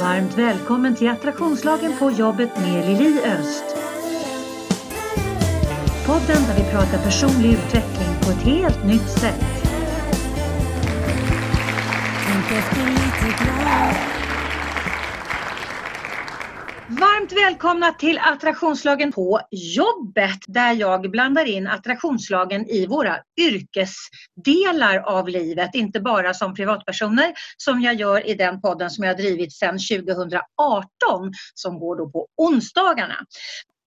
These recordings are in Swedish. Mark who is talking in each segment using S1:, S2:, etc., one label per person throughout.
S1: Varmt välkommen till Attraktionslagen på jobbet med Lili Öst. Podden där vi pratar personlig utveckling på ett helt nytt sätt. Varmt välkomna till Attraktionslagen på jobbet där jag blandar in attraktionslagen i våra yrkesdelar av livet. Inte bara som privatpersoner som jag gör i den podden som jag har drivit sedan 2018 som går då på onsdagarna.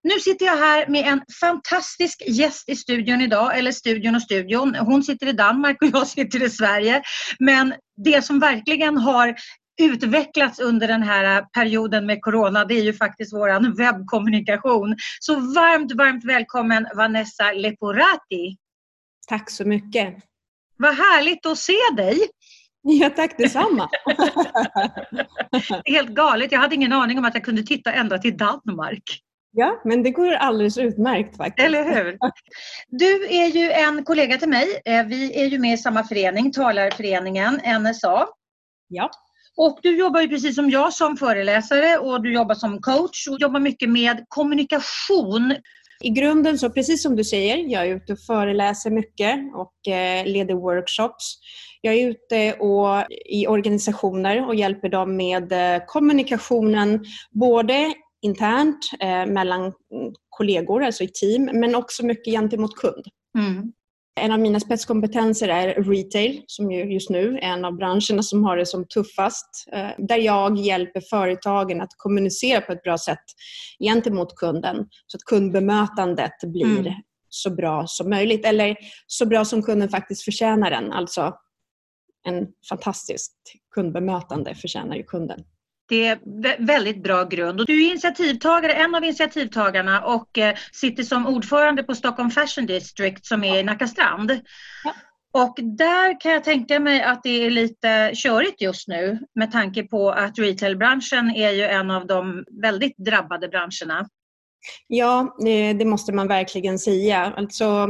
S1: Nu sitter jag här med en fantastisk gäst i studion idag, eller studion och studion. Hon sitter i Danmark och jag sitter i Sverige. Men det som verkligen har utvecklats under den här perioden med Corona, det är ju faktiskt vår webbkommunikation. Så varmt, varmt välkommen Vanessa Leporati.
S2: Tack så mycket.
S1: Vad härligt att se dig.
S2: Ja, tack detsamma.
S1: helt galet. Jag hade ingen aning om att jag kunde titta ända till Danmark.
S2: Ja, men det går alldeles utmärkt faktiskt.
S1: Eller hur? Du är ju en kollega till mig. Eh, vi är ju med i samma förening, Talarföreningen NSA.
S2: Ja.
S1: Och du jobbar ju precis som jag som föreläsare och du jobbar som coach och jobbar mycket med kommunikation.
S2: I grunden så, precis som du säger, jag är ute och föreläser mycket och eh, leder workshops. Jag är ute och, i organisationer och hjälper dem med eh, kommunikationen, både internt eh, mellan kollegor, alltså i team, men också mycket gentemot kund. Mm. En av mina spetskompetenser är retail, som ju just nu är en av branscherna som har det som tuffast. Eh, där jag hjälper företagen att kommunicera på ett bra sätt gentemot kunden, så att kundbemötandet blir mm. så bra som möjligt. Eller så bra som kunden faktiskt förtjänar den. Alltså en fantastiskt kundbemötande förtjänar ju kunden.
S1: Det är väldigt bra grund. Och du är initiativtagare, en av initiativtagarna och eh, sitter som ordförande på Stockholm Fashion District som är i Nackastrand. Ja. Och där kan jag tänka mig att det är lite körigt just nu med tanke på att retailbranschen är ju en av de väldigt drabbade branscherna.
S2: Ja, det måste man verkligen säga. Alltså,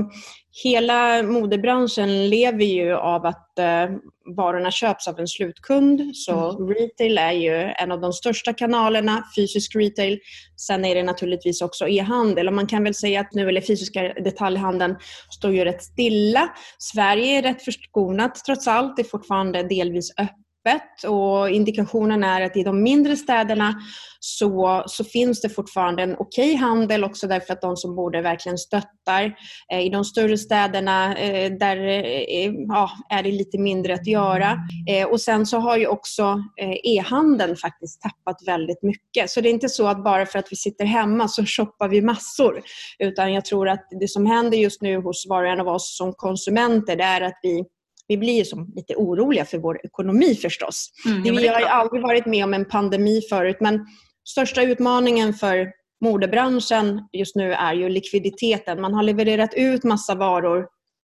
S2: hela modebranschen lever ju av att eh, varorna köps av en slutkund. Så mm. retail är ju en av de största kanalerna, fysisk retail. Sen är det naturligtvis också e-handel. Och man kan väl säga att nu, eller fysiska detaljhandeln, står ju rätt stilla. Sverige är rätt förskonat trots allt. Det är fortfarande delvis öppet öppet och indikationen är att i de mindre städerna så, så finns det fortfarande en okej okay handel också därför att de som bor där verkligen stöttar. Eh, I de större städerna eh, där eh, ja, är det lite mindre att göra. Och sen så har ju också e-handeln faktiskt tappat väldigt mycket. Så det är inte så att bara för att vi sitter hemma så shoppar vi massor. Utan jag tror att det som händer just nu hos var och en av oss som konsumenter det är att vi vi blir som lite oroliga för vår ekonomi förstås. Mm, det, vi har ju aldrig varit med om en pandemi förut men största utmaningen för modebranschen just nu är ju likviditeten. Man har levererat ut massa varor,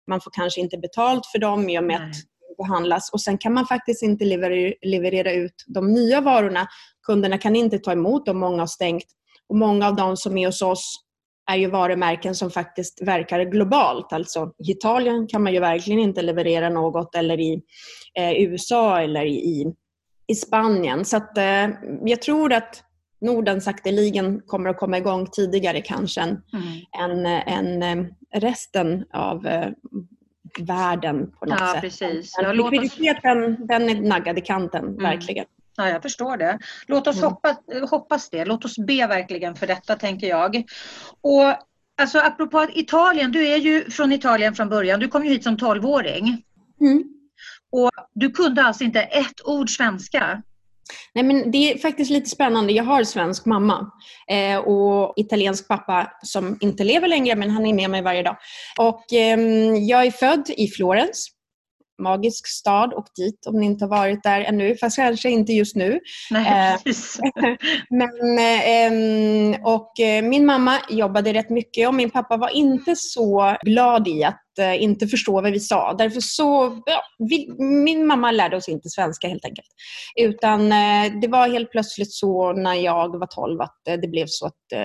S2: man får kanske inte betalt för dem i och med att det behandlas och sen kan man faktiskt inte leverera, leverera ut de nya varorna. Kunderna kan inte ta emot dem, många har stängt. Och många av de som är hos oss är ju varumärken som faktiskt verkar globalt. Alltså i Italien kan man ju verkligen inte leverera något eller i eh, USA eller i, i Spanien. Så att, eh, jag tror att Norden sakteligen kommer att komma igång tidigare kanske än, mm. än, än eh, resten av eh, världen på något
S1: ja,
S2: sätt.
S1: Precis.
S2: Ja, likviditeten den är naggad i kanten, mm. verkligen.
S1: Ja, jag förstår det. Låt oss mm. hoppas, hoppas det. Låt oss be verkligen för detta, tänker jag. Och alltså, apropå Italien, du är ju från Italien från början. Du kom ju hit som 12-åring. Mm. Och du kunde alltså inte ett ord svenska?
S2: Nej, men det är faktiskt lite spännande. Jag har svensk mamma eh, och italiensk pappa som inte lever längre, men han är med mig varje dag. Och, eh, jag är född i Florens magisk stad. och dit om ni inte har varit där ännu, fast kanske inte just nu.
S1: Nej,
S2: eh, Men, eh, och eh, min mamma jobbade rätt mycket och min pappa var inte så glad i att inte förstå vad vi sa. Därför så, ja, vi, min mamma lärde oss inte svenska helt enkelt. Utan eh, det var helt plötsligt så när jag var 12 att eh, det blev så att eh,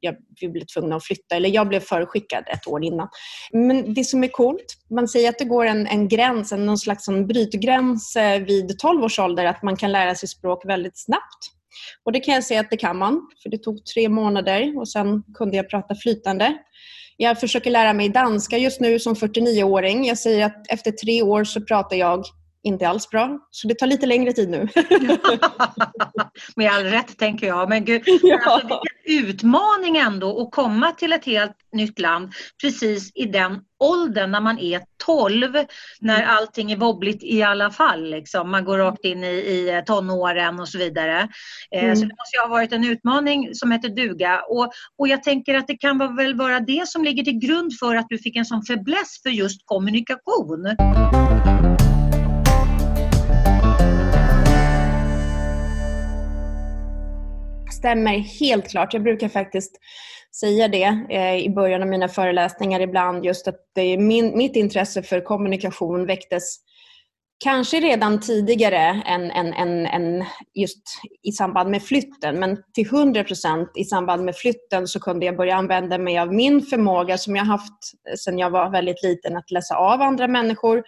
S2: jag, vi blev tvungna att flytta. Eller jag blev förskickad ett år innan. Men det som är coolt, man säger att det går en, en gräns, en, någon slags en brytgräns eh, vid 12 års ålder, att man kan lära sig språk väldigt snabbt. Och det kan jag säga att det kan man, för det tog tre månader och sen kunde jag prata flytande. Jag försöker lära mig danska just nu som 49-åring. Jag säger att efter tre år så pratar jag inte alls bra. Så det tar lite längre tid nu.
S1: Med all rätt tänker jag. Men gud, ja. alltså, utmaning ändå att komma till ett helt nytt land precis i den åldern när man är 12, när mm. allting är wobbligt i alla fall. Liksom. Man går rakt in i, i tonåren och så vidare. Eh, mm. Så det måste ju ha varit en utmaning som heter duga. Och, och jag tänker att det kan väl vara det som ligger till grund för att du fick en sån fäbless för just kommunikation.
S2: Stämmer helt klart. Jag brukar faktiskt säga det eh, i början av mina föreläsningar ibland, just att det är min, mitt intresse för kommunikation väcktes Kanske redan tidigare än, än, än, än just i samband med flytten, men till 100 procent i samband med flytten så kunde jag börja använda mig av min förmåga som jag haft sedan jag var väldigt liten, att läsa av andra människor. Mm.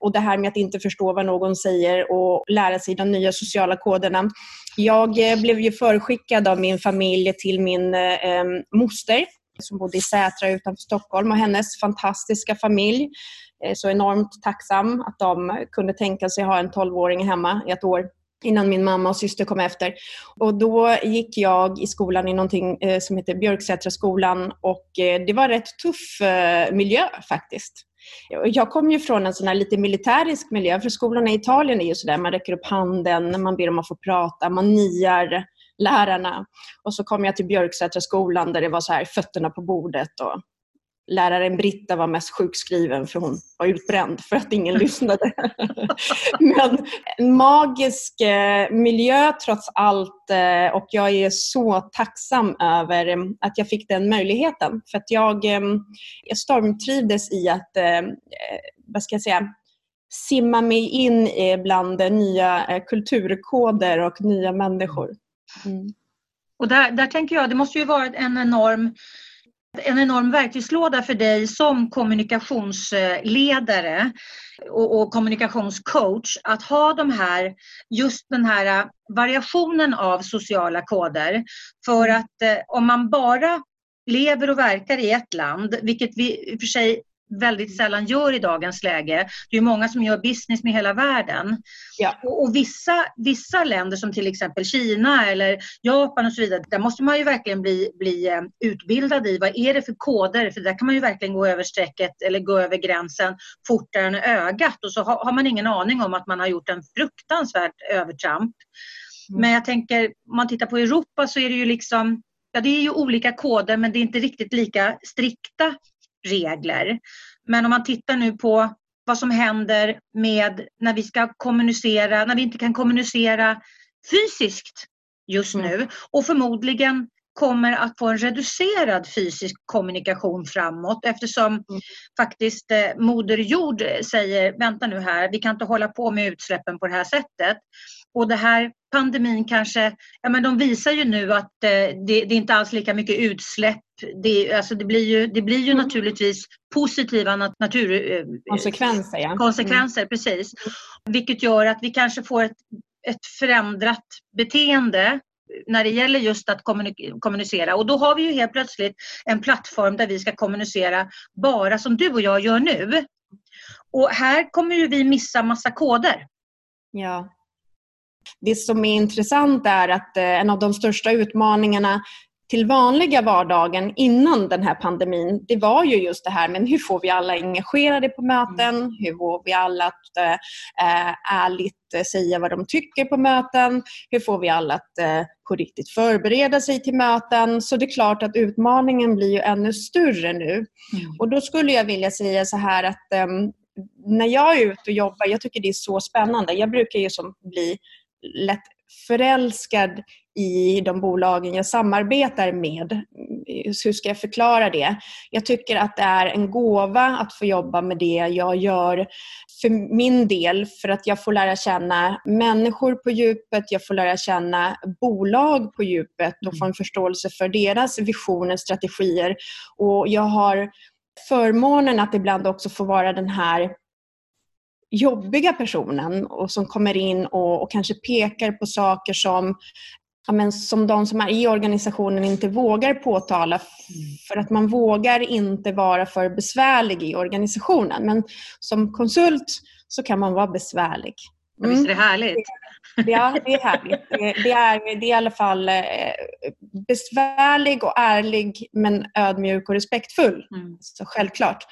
S2: Och det här med att inte förstå vad någon säger och lära sig de nya sociala koderna. Jag eh, blev ju förskickad av min familj till min eh, moster som bodde i Sätra utanför Stockholm och hennes fantastiska familj är så enormt tacksam att de kunde tänka sig ha en 12-åring hemma i ett år innan min mamma och syster kom efter. Och då gick jag i skolan i någonting eh, som heter Björksätraskolan och eh, det var rätt tuff miljö faktiskt. Jag kom ju från en sån här lite militärisk miljö, för skolorna i Italien är ju sådär, man räcker upp handen, man ber om att få prata, man niar lärarna. Och så kom jag till Björksätraskolan där det var så här fötterna på bordet och läraren Britta var mest sjukskriven för hon var utbränd för att ingen lyssnade. Men en magisk eh, miljö trots allt eh, och jag är så tacksam över eh, att jag fick den möjligheten. För att jag, jag stormtrivdes i att, vad ska jag säga, simma mig in bland nya kulturkoder och nya människor. Mm.
S1: Och där, där tänker jag, det måste ju vara en enorm en enorm verktygslåda för dig som kommunikationsledare och, och, kommunikationscoach att ha de här, just den här variationen av sociala koder. För att eh, om man bara lever och verkar i ett land, vilket vi i och för sig väldigt sällan gör i dagens läge. Det är många som gör business med hela världen. Ja. Och, och, vissa, vissa länder som till exempel Kina eller Japan och så vidare, där måste man ju verkligen bli, bli eh, utbildad i vad är det för koder? För där kan man ju verkligen gå över strecket eller gå över gränsen fortare än ögat och så har, har man ingen aning om att man har gjort en fruktansvärt övertramp. Mm. Men jag tänker, om man tittar på Europa så är det ju liksom Ja, det är ju olika koder men det är inte riktigt lika strikta regler. Men om man tittar nu på vad som händer med när vi ska kommunicera, när vi inte kan kommunicera fysiskt just nu mm. och förmodligen kommer att få en reducerad fysisk kommunikation framåt eftersom mm. faktiskt eh, Moder Jord säger, vänta nu här, vi kan inte hålla på med utsläppen på det här sättet. Och det här pandemin kanske, ja men de visar ju nu att eh, det, det, är inte alls lika mycket utsläpp. Det, alltså det blir ju, det blir ju mm. naturligtvis positiva nat natur...
S2: Eh, konsekvenser. Ja.
S1: Konsekvenser, mm. precis. Vilket gör att vi kanske får ett, ett förändrat beteende när det gäller just att kommunicera. Och då har vi ju helt plötsligt en plattform där vi ska kommunicera bara som du och jag gör nu. Och här kommer ju vi missa massa koder.
S2: Ja. Det som är intressant är att eh, en av de största utmaningarna till vanliga vardagen innan den här pandemin, det var ju just det här men hur får vi alla engagerade på möten? Mm. Hur får vi alla att äh, ärligt säga vad de tycker på möten? Hur får vi alla att äh, på riktigt förbereda sig till möten? Så det är klart att utmaningen blir ju ännu större nu. Mm. Och då skulle jag vilja säga så här att äh, när jag är ute och jobbar, jag tycker det är så spännande. Jag brukar ju som bli lätt förälskad i de bolagen jag samarbetar med. Hur ska jag förklara det? Jag tycker att det är en gåva att få jobba med det jag gör för min del för att jag får lära känna människor på djupet, jag får lära känna bolag på djupet och få en förståelse för deras visioner, strategier. Och jag har förmånen att ibland också få vara den här jobbiga personen och som kommer in och, och kanske pekar på saker som ja, men som de som är i organisationen inte vågar påtala för att man vågar inte vara för besvärlig i organisationen. Men som konsult så kan man vara besvärlig.
S1: Mm. Visst är det härligt?
S2: Ja, det är härligt. Det är, det är i alla fall eh, besvärlig och ärlig men ödmjuk och respektfull. Mm. Så självklart.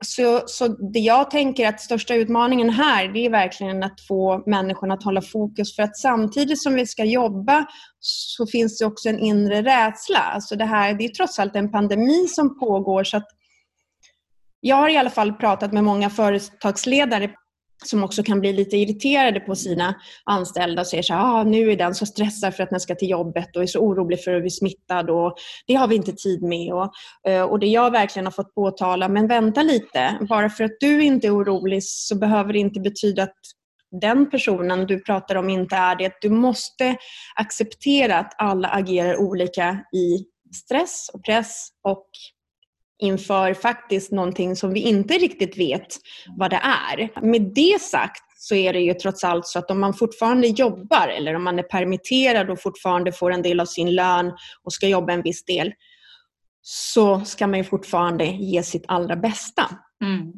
S2: Så, så det jag tänker att största utmaningen här det är verkligen att få människorna att hålla fokus för att samtidigt som vi ska jobba så finns det också en inre rädsla. Alltså det, här, det är trots allt en pandemi som pågår så att jag har i alla fall pratat med många företagsledare som också kan bli lite irriterade på sina anställda och säger så här, ah, nu är den så stressad för att den ska till jobbet och är så orolig för att bli smittad och det har vi inte tid med. Och, eh, och det jag verkligen har fått påtala, men vänta lite, bara för att du inte är orolig så behöver det inte betyda att den personen du pratar om inte är det. Du måste acceptera att alla agerar olika i stress och press och inför faktiskt någonting som vi inte riktigt vet vad det är. Med det sagt så är det ju trots allt så att om man fortfarande jobbar eller om man är permitterad och fortfarande får en del av sin lön och ska jobba en viss del så ska man ju fortfarande ge sitt allra bästa. Mm.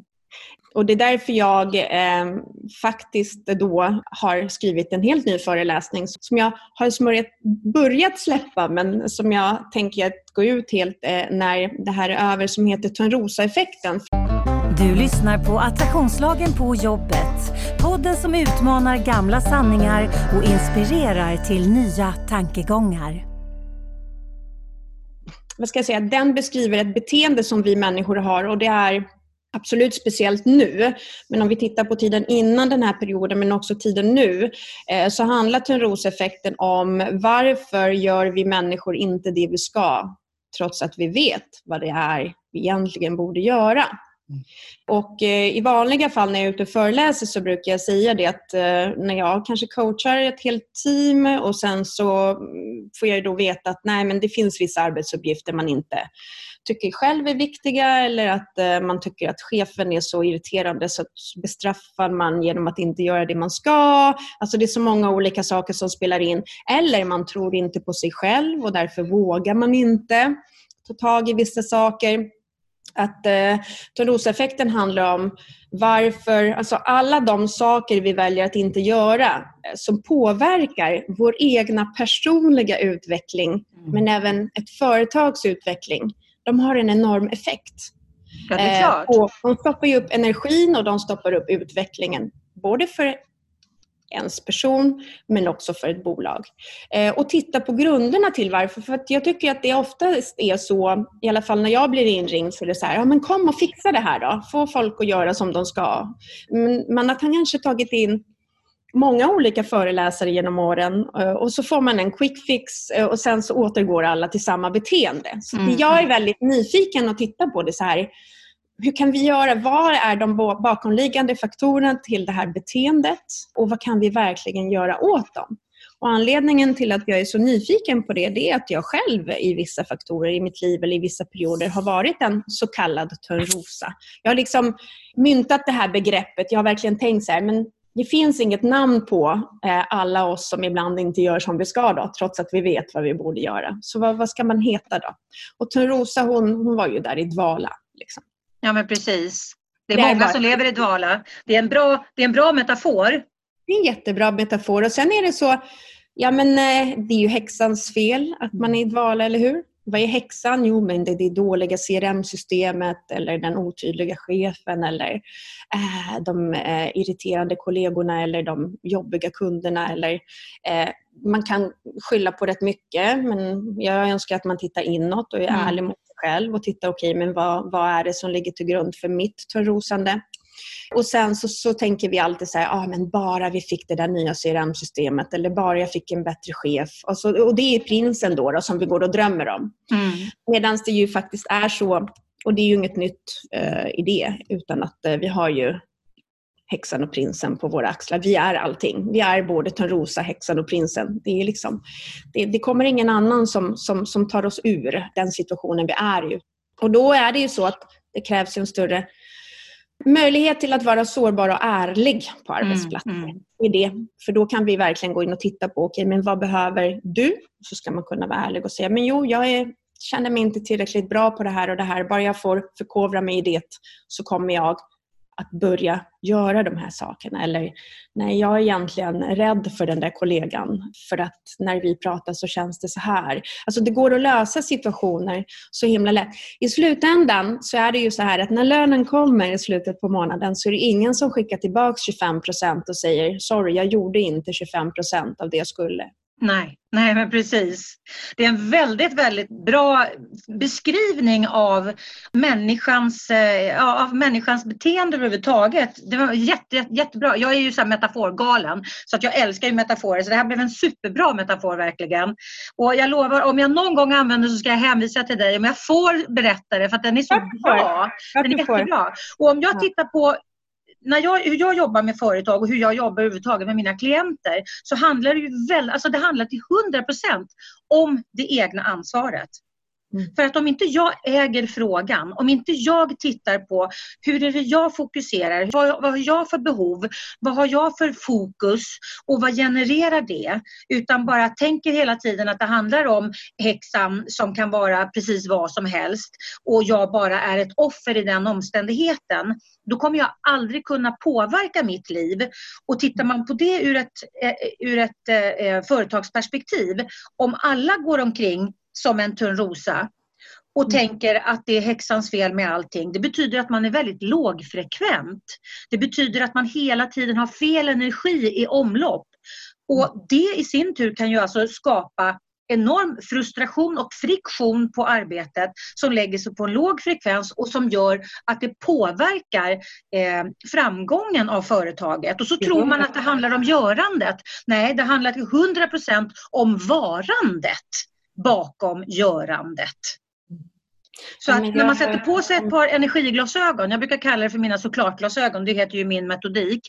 S2: Och det är därför jag eh, faktiskt då har skrivit en helt ny föreläsning som jag har smörjat, börjat släppa men som jag tänker att gå ut helt eh, när det här är över som heter Törnrosa-effekten.
S3: Du lyssnar på Attraktionslagen på jobbet. Podden som utmanar gamla sanningar och inspirerar till nya tankegångar.
S2: Vad ska jag säga? Den beskriver ett beteende som vi människor har och det är absolut speciellt nu, men om vi tittar på tiden innan den här perioden men också tiden nu, eh, så handlar Törnroseffekten om varför gör vi människor inte det vi ska, trots att vi vet vad det är vi egentligen borde göra. Mm. Och eh, I vanliga fall när jag är ute och föreläser så brukar jag säga det att eh, när jag kanske coachar ett helt team och sen så mm, får jag då veta att nej men det finns vissa arbetsuppgifter man inte tycker själv är viktiga eller att eh, man tycker att chefen är så irriterande så bestraffar man genom att inte göra det man ska. Alltså det är så många olika saker som spelar in. Eller man tror inte på sig själv och därför vågar man inte ta tag i vissa saker. Att eh, Törnroseffekten handlar om varför, alltså alla de saker vi väljer att inte göra eh, som påverkar vår egna personliga utveckling mm. men även ett företags utveckling de har en enorm effekt.
S1: Ja, det är eh, klart.
S2: och de stoppar ju upp energin och de stoppar upp utvecklingen. Både för ens person men också för ett bolag. Eh, och titta på grunderna till varför. För jag tycker att det oftast är så, i alla fall när jag blir inringd, så är det så här, ja men kom och fixa det här då. Få folk att göra som de ska. Men man har kanske tagit in många olika föreläsare genom åren eh, och så får man en quick fix eh, och sen så återgår alla till samma beteende. Så mm. jag är väldigt nyfiken att titta på det så här. Hur kan vi göra? Vad är de bakomliggande faktorerna till det här beteendet och vad kan vi verkligen göra åt dem? Och anledningen till att jag är så nyfiken på det, det är att jag själv i vissa faktorer i mitt liv eller i vissa perioder har varit en så kallad törnrosa. Jag har liksom myntat det här begreppet. Jag har verkligen tänkt så här, men det finns inget namn på eh, alla oss som ibland inte gör som vi ska, då, trots att vi vet vad vi borde göra. Så vad, vad ska man heta då? Och Törnrosa hon, hon var ju där i dvala. Liksom.
S1: Ja, men precis. Det är det många som lever i dvala. Det är, en bra, det är en bra metafor.
S2: Det är en jättebra metafor. Och sen är det så, ja men eh, det är ju häxans fel att man är i dvala, eller hur? Vad är häxan? Jo, men det är det dåliga CRM-systemet eller den otydliga chefen eller eh, de eh, irriterande kollegorna eller de jobbiga kunderna. Eller, eh, man kan skylla på rätt mycket, men jag önskar att man tittar inåt och är mm. ärlig mot själv och tittar, okej, okay, men vad, vad är det som ligger till grund för mitt törnrosande? Och sen så, så tänker vi alltid så här, ah, men bara vi fick det där nya CRM-systemet eller bara jag fick en bättre chef. Och, så, och det är prinsen då, då som vi går och drömmer om. Mm. Medan det ju faktiskt är så, och det är ju inget nytt uh, i det, utan att uh, vi har ju häxan och prinsen på våra axlar. Vi är allting. Vi är både Törnrosa, häxan och prinsen. Det, är liksom, det, det, kommer ingen annan som, som, som tar oss ur den situationen vi är i. Och då är det ju så att det krävs en större möjlighet till att vara sårbar och ärlig på arbetsplatsen. Mm, mm. Det. För då kan vi verkligen gå in och titta på, okej, okay, men vad behöver du? Så ska man kunna vara ärlig och säga, men jo, jag är, känner mig inte tillräckligt bra på det här och det här. Bara jag får förkovra mig i det så kommer jag att börja göra de här sakerna. Eller nej, jag är egentligen rädd för den där kollegan för att när vi pratar så känns det så här. Alltså det går att lösa situationer så himla lätt. I slutändan så är det ju så här att när lönen kommer i slutet på månaden så är det ingen som skickar tillbaka 25% och säger sorry, jag gjorde inte 25% av det jag skulle.
S1: Nej, nej men precis. Det är en väldigt, väldigt bra beskrivning av människans, eh, av människans beteende överhuvudtaget. Det var jätte, jätte, jättebra. Jag är ju så metaforgalen så att jag älskar ju metaforer så det här blev en superbra metafor verkligen. Och jag lovar, om jag någon gång använder så ska jag hänvisa till dig om jag får berätta det för att den är så bra. Den är jättebra. Och om jag tittar på när jag, hur jag jobbar med företag och hur jag jobbar överhuvudtaget med mina klienter så handlar det ju väl, alltså det handlar till 100% om det egna ansvaret. Mm. För att om inte jag äger frågan, om inte jag tittar på hur är det jag fokuserar, vad, vad har jag för behov, vad har jag för fokus och vad genererar det? Utan bara tänker hela tiden att det handlar om häxan som kan vara precis vad som helst och jag bara är ett offer i den omständigheten. Då kommer jag aldrig kunna påverka mitt liv. Och tittar man på det ur ett, eh, ur ett eh, eh, företagsperspektiv, om alla går omkring som en tunn rosa och mm. tänker att det är häxans fel med allting. Det betyder att man är väldigt lågfrekvent. Det betyder att man hela tiden har fel energi i omlopp. Och mm. det i sin tur kan ju alltså skapa enorm frustration och friktion på arbetet som lägger sig på en låg frekvens och som gör att det påverkar eh, framgången av företaget. Och så tror man att det handlar om görandet. Nej, det handlar till 100% om varandet bakom görandet. Så att när man sätter på sig ett par energiglasögon, jag brukar kalla det för mina såklart-glasögon, det heter ju min metodik.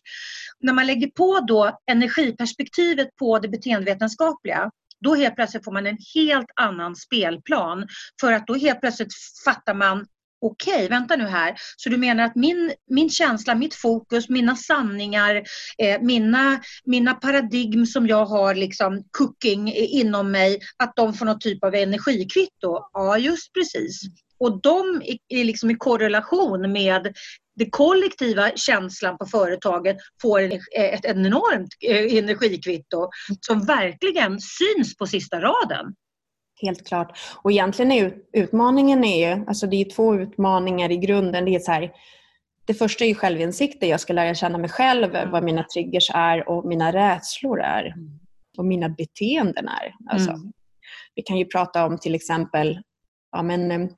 S1: När man lägger på då energiperspektivet på det beteendevetenskapliga, då helt plötsligt får man en helt annan spelplan. För att då helt plötsligt fattar man okej, okay, vänta nu här. Så du menar att min, min känsla, mitt fokus, mina sanningar, eh, mina, mina paradigm som jag har liksom cooking inom mig, att de får någon typ av energikvitto? Ja, just precis. Och de är liksom i korrelation med den kollektiva känslan på företaget får ett enormt eh, energikvitto som verkligen syns på sista raden.
S2: Helt klart. Och egentligen är utmaningen är ju, alltså det är två utmaningar i grunden. Det är så här, det första är ju självinsikt, där jag ska lära känna mig själv, mm. vad mina triggers är och mina rädslor är. Mm. Och mina beteenden är. Alltså, mm. Vi kan ju prata om till exempel, ja, men, eh,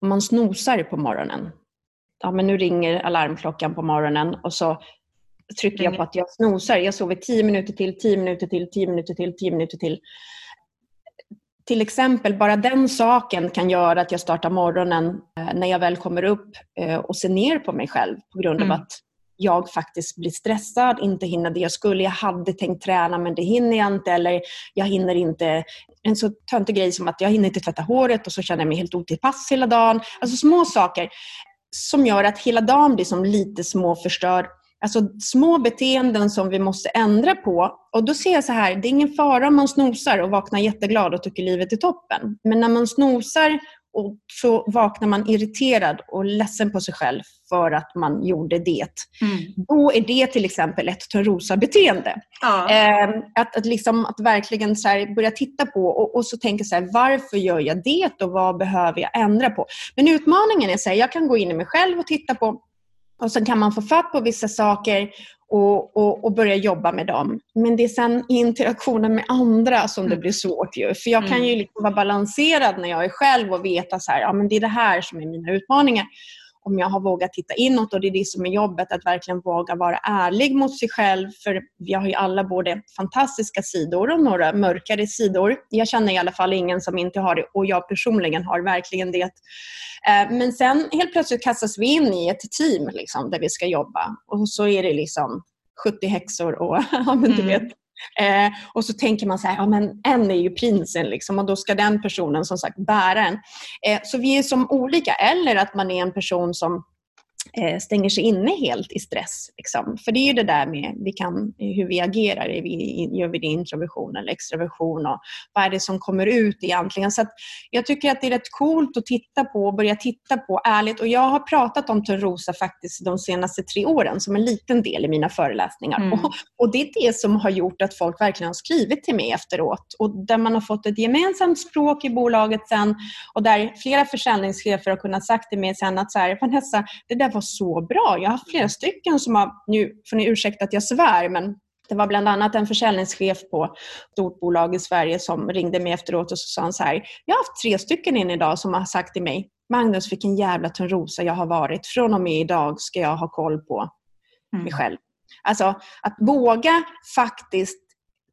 S2: om man snosar på morgonen. Ja, men nu ringer alarmklockan på morgonen och så trycker jag på att jag snosar. Jag sover 10 minuter till, 10 minuter till, 10 minuter till, 10 minuter till till exempel, bara den saken kan göra att jag startar morgonen eh, när jag väl kommer upp eh, och ser ner på mig själv på grund mm. av att jag faktiskt blir stressad, inte hinner det jag skulle. Jag hade tänkt träna men det hinner jag inte. Eller jag hinner inte... En så töntig grej som att jag hinner inte tvätta håret och så känner jag mig helt otillpass hela dagen. Alltså små saker som gör att hela dagen blir som lite småförstörd Alltså små beteenden som vi måste ändra på. Och då ser jag så här, det är ingen fara om man snosar och vaknar jätteglad och tycker livet är toppen. Men när man snosar och så vaknar man irriterad och ledsen på sig själv för att man gjorde det. Mm. Då är det till exempel ett Törnrosa-beteende. Ja. Eh, att, att, liksom, att verkligen så börja titta på och, och så tänka så här, varför gör jag det och vad behöver jag ändra på? Men utmaningen är att jag kan gå in i mig själv och titta på och sen kan man få fatt på vissa saker och, och, och, börja jobba med dem. Men det är sen i interaktionen med andra som det mm. blir svårt. Ju. För jag kan mm. ju liksom vara balanserad när jag är själv och veta att ja, det är det här som är mina utmaningar om jag har vågat titta inåt och det är det som är jobbet, att verkligen våga vara ärlig mot sig själv. För vi har ju alla både fantastiska sidor och några mörkare sidor. Jag känner i alla fall ingen som inte har det och jag personligen har verkligen det. Eh, men sen helt plötsligt kastas vi in i ett team liksom, där vi ska jobba och så är det liksom 70 häxor och ja, men du mm. vet, Eh, och så tänker man så här, ja men en är ju prinsen liksom, och då ska den personen som sagt bära en. Eh, så vi är som olika. Eller att man är en person som stänger sig inne helt i stress. Liksom. För det är ju det där med vi kan, hur vi agerar. Vi, gör vi det introversion eller extraversion? Och vad är det som kommer ut egentligen? Så jag tycker att det är rätt coolt att titta på och börja titta på ärligt. Och jag har pratat om Törnrosa faktiskt de senaste tre åren som en liten del i mina föreläsningar. Mm. Och, och, det är det som har gjort att folk verkligen har skrivit till mig efteråt. Och där man har fått ett gemensamt språk i bolaget sen och där flera försäljningschefer har kunnat sagt till mig sen att så här, Vanessa, det där var så bra. Jag har haft flera stycken som har, nu får ni ursäkta att jag svär, men det var bland annat en försäljningschef på ett stort bolag i Sverige som ringde mig efteråt och så sa han så här, jag har haft tre stycken in idag som har sagt till mig, Magnus vilken jävla Törnrosa jag har varit. Från och med idag ska jag ha koll på mm. mig själv. Alltså att våga faktiskt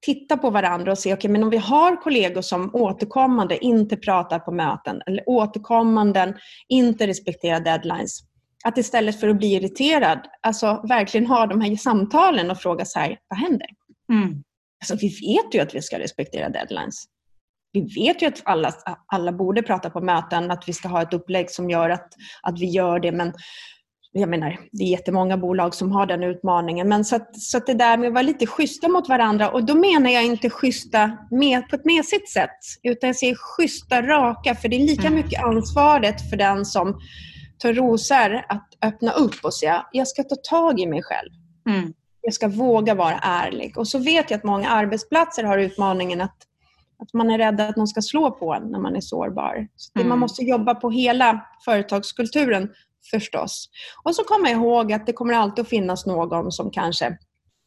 S2: titta på varandra och se, okay, men om vi har kollegor som återkommande inte pratar på möten eller återkommande inte respekterar deadlines, att istället för att bli irriterad, alltså verkligen ha de här samtalen och fråga så här, vad händer? Mm. Alltså, vi vet ju att vi ska respektera deadlines. Vi vet ju att alla, alla borde prata på möten, att vi ska ha ett upplägg som gör att, att vi gör det, men jag menar, det är jättemånga bolag som har den utmaningen. Men så att, så att det där med att vara lite schyssta mot varandra, och då menar jag inte schyssta med, på ett mesigt sätt, utan jag säger schyssta, raka, för det är lika mm. mycket ansvaret för den som tar rosor att öppna upp och säga, jag ska ta tag i mig själv. Mm. Jag ska våga vara ärlig. Och så vet jag att många arbetsplatser har utmaningen att, att man är rädd att någon ska slå på en när man är sårbar. Så mm. Man måste jobba på hela företagskulturen förstås. Och så komma ihåg att det kommer alltid att finnas någon som kanske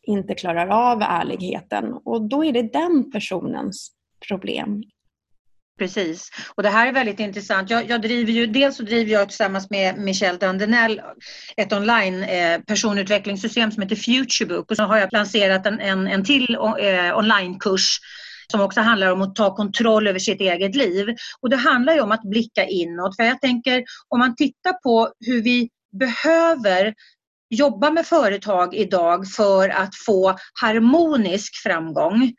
S2: inte klarar av ärligheten och då är det den personens problem.
S1: Precis. Och det här är väldigt intressant. Jag, jag, driver ju, dels så driver jag tillsammans med Michel Dandenell ett online eh, personutvecklingssystem som heter Futurebook och så har jag lanserat en, en, en till eh, onlinekurs som också handlar om att ta kontroll över sitt eget liv. Och det handlar ju om att blicka inåt. För jag tänker om man tittar på hur vi behöver jobba med företag idag för att få harmonisk framgång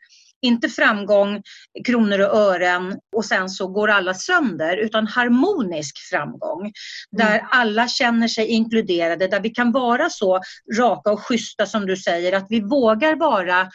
S1: inte framgång, kronor och ören och sen så går alla sönder utan harmonisk framgång. Mm. Där alla känner sig inkluderade, där vi kan vara så raka och schyssta som du säger att vi vågar vara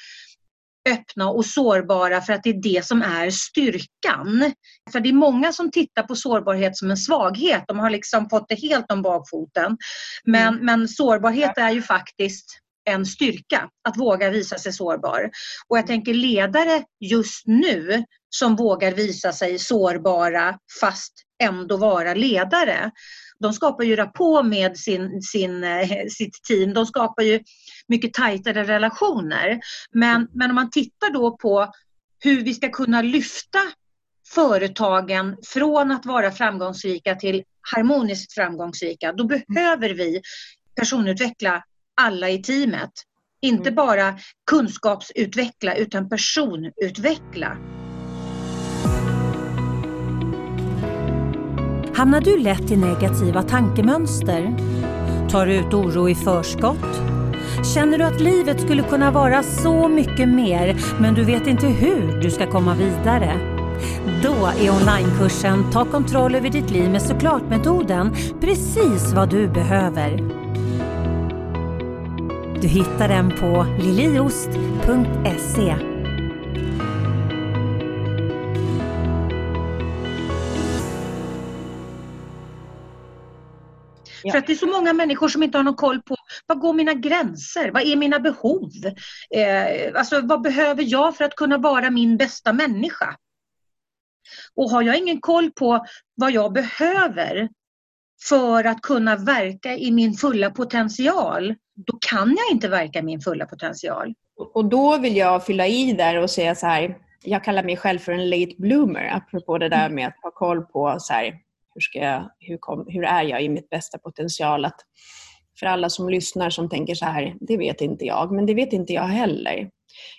S1: öppna och sårbara för att det är det som är styrkan. För det är många som tittar på sårbarhet som en svaghet. De har liksom fått det helt om bakfoten. Men, mm. men sårbarhet är ju faktiskt en styrka att våga visa sig sårbar. Och jag tänker ledare just nu som vågar visa sig sårbara fast ändå vara ledare. De skapar ju rapport med sin, sin, eh, sitt team. De skapar ju mycket tajtare relationer. Men, men om man tittar då på hur vi ska kunna lyfta företagen från att vara framgångsrika till harmoniskt framgångsrika, då behöver vi personutveckla alla i teamet. Inte mm. bara kunskapsutveckla utan personutveckla.
S3: Hamnar du lätt i negativa tankemönster? Tar du ut oro i förskott? Känner du att livet skulle kunna vara så mycket mer men du vet inte hur du ska komma vidare? Då är onlinekursen Ta kontroll över ditt liv med såklart-metoden precis vad du behöver. Du hittar den på liliost.se.
S1: För att det är så många människor som inte har någon koll på vad går mina gränser? Vad är mina behov? Eh, alltså vad behöver jag för att kunna vara min bästa människa? Och har jag ingen koll på vad jag behöver för att kunna verka i min fulla potential, då kan jag inte verka min fulla potential.
S2: Och då vill jag fylla i där och säga så här, jag kallar mig själv för en late bloomer, apropå det där med att ha koll på så här, hur, ska jag, hur, kom, hur är jag i mitt bästa potential. Att för alla som lyssnar som tänker så här, det vet inte jag, men det vet inte jag heller.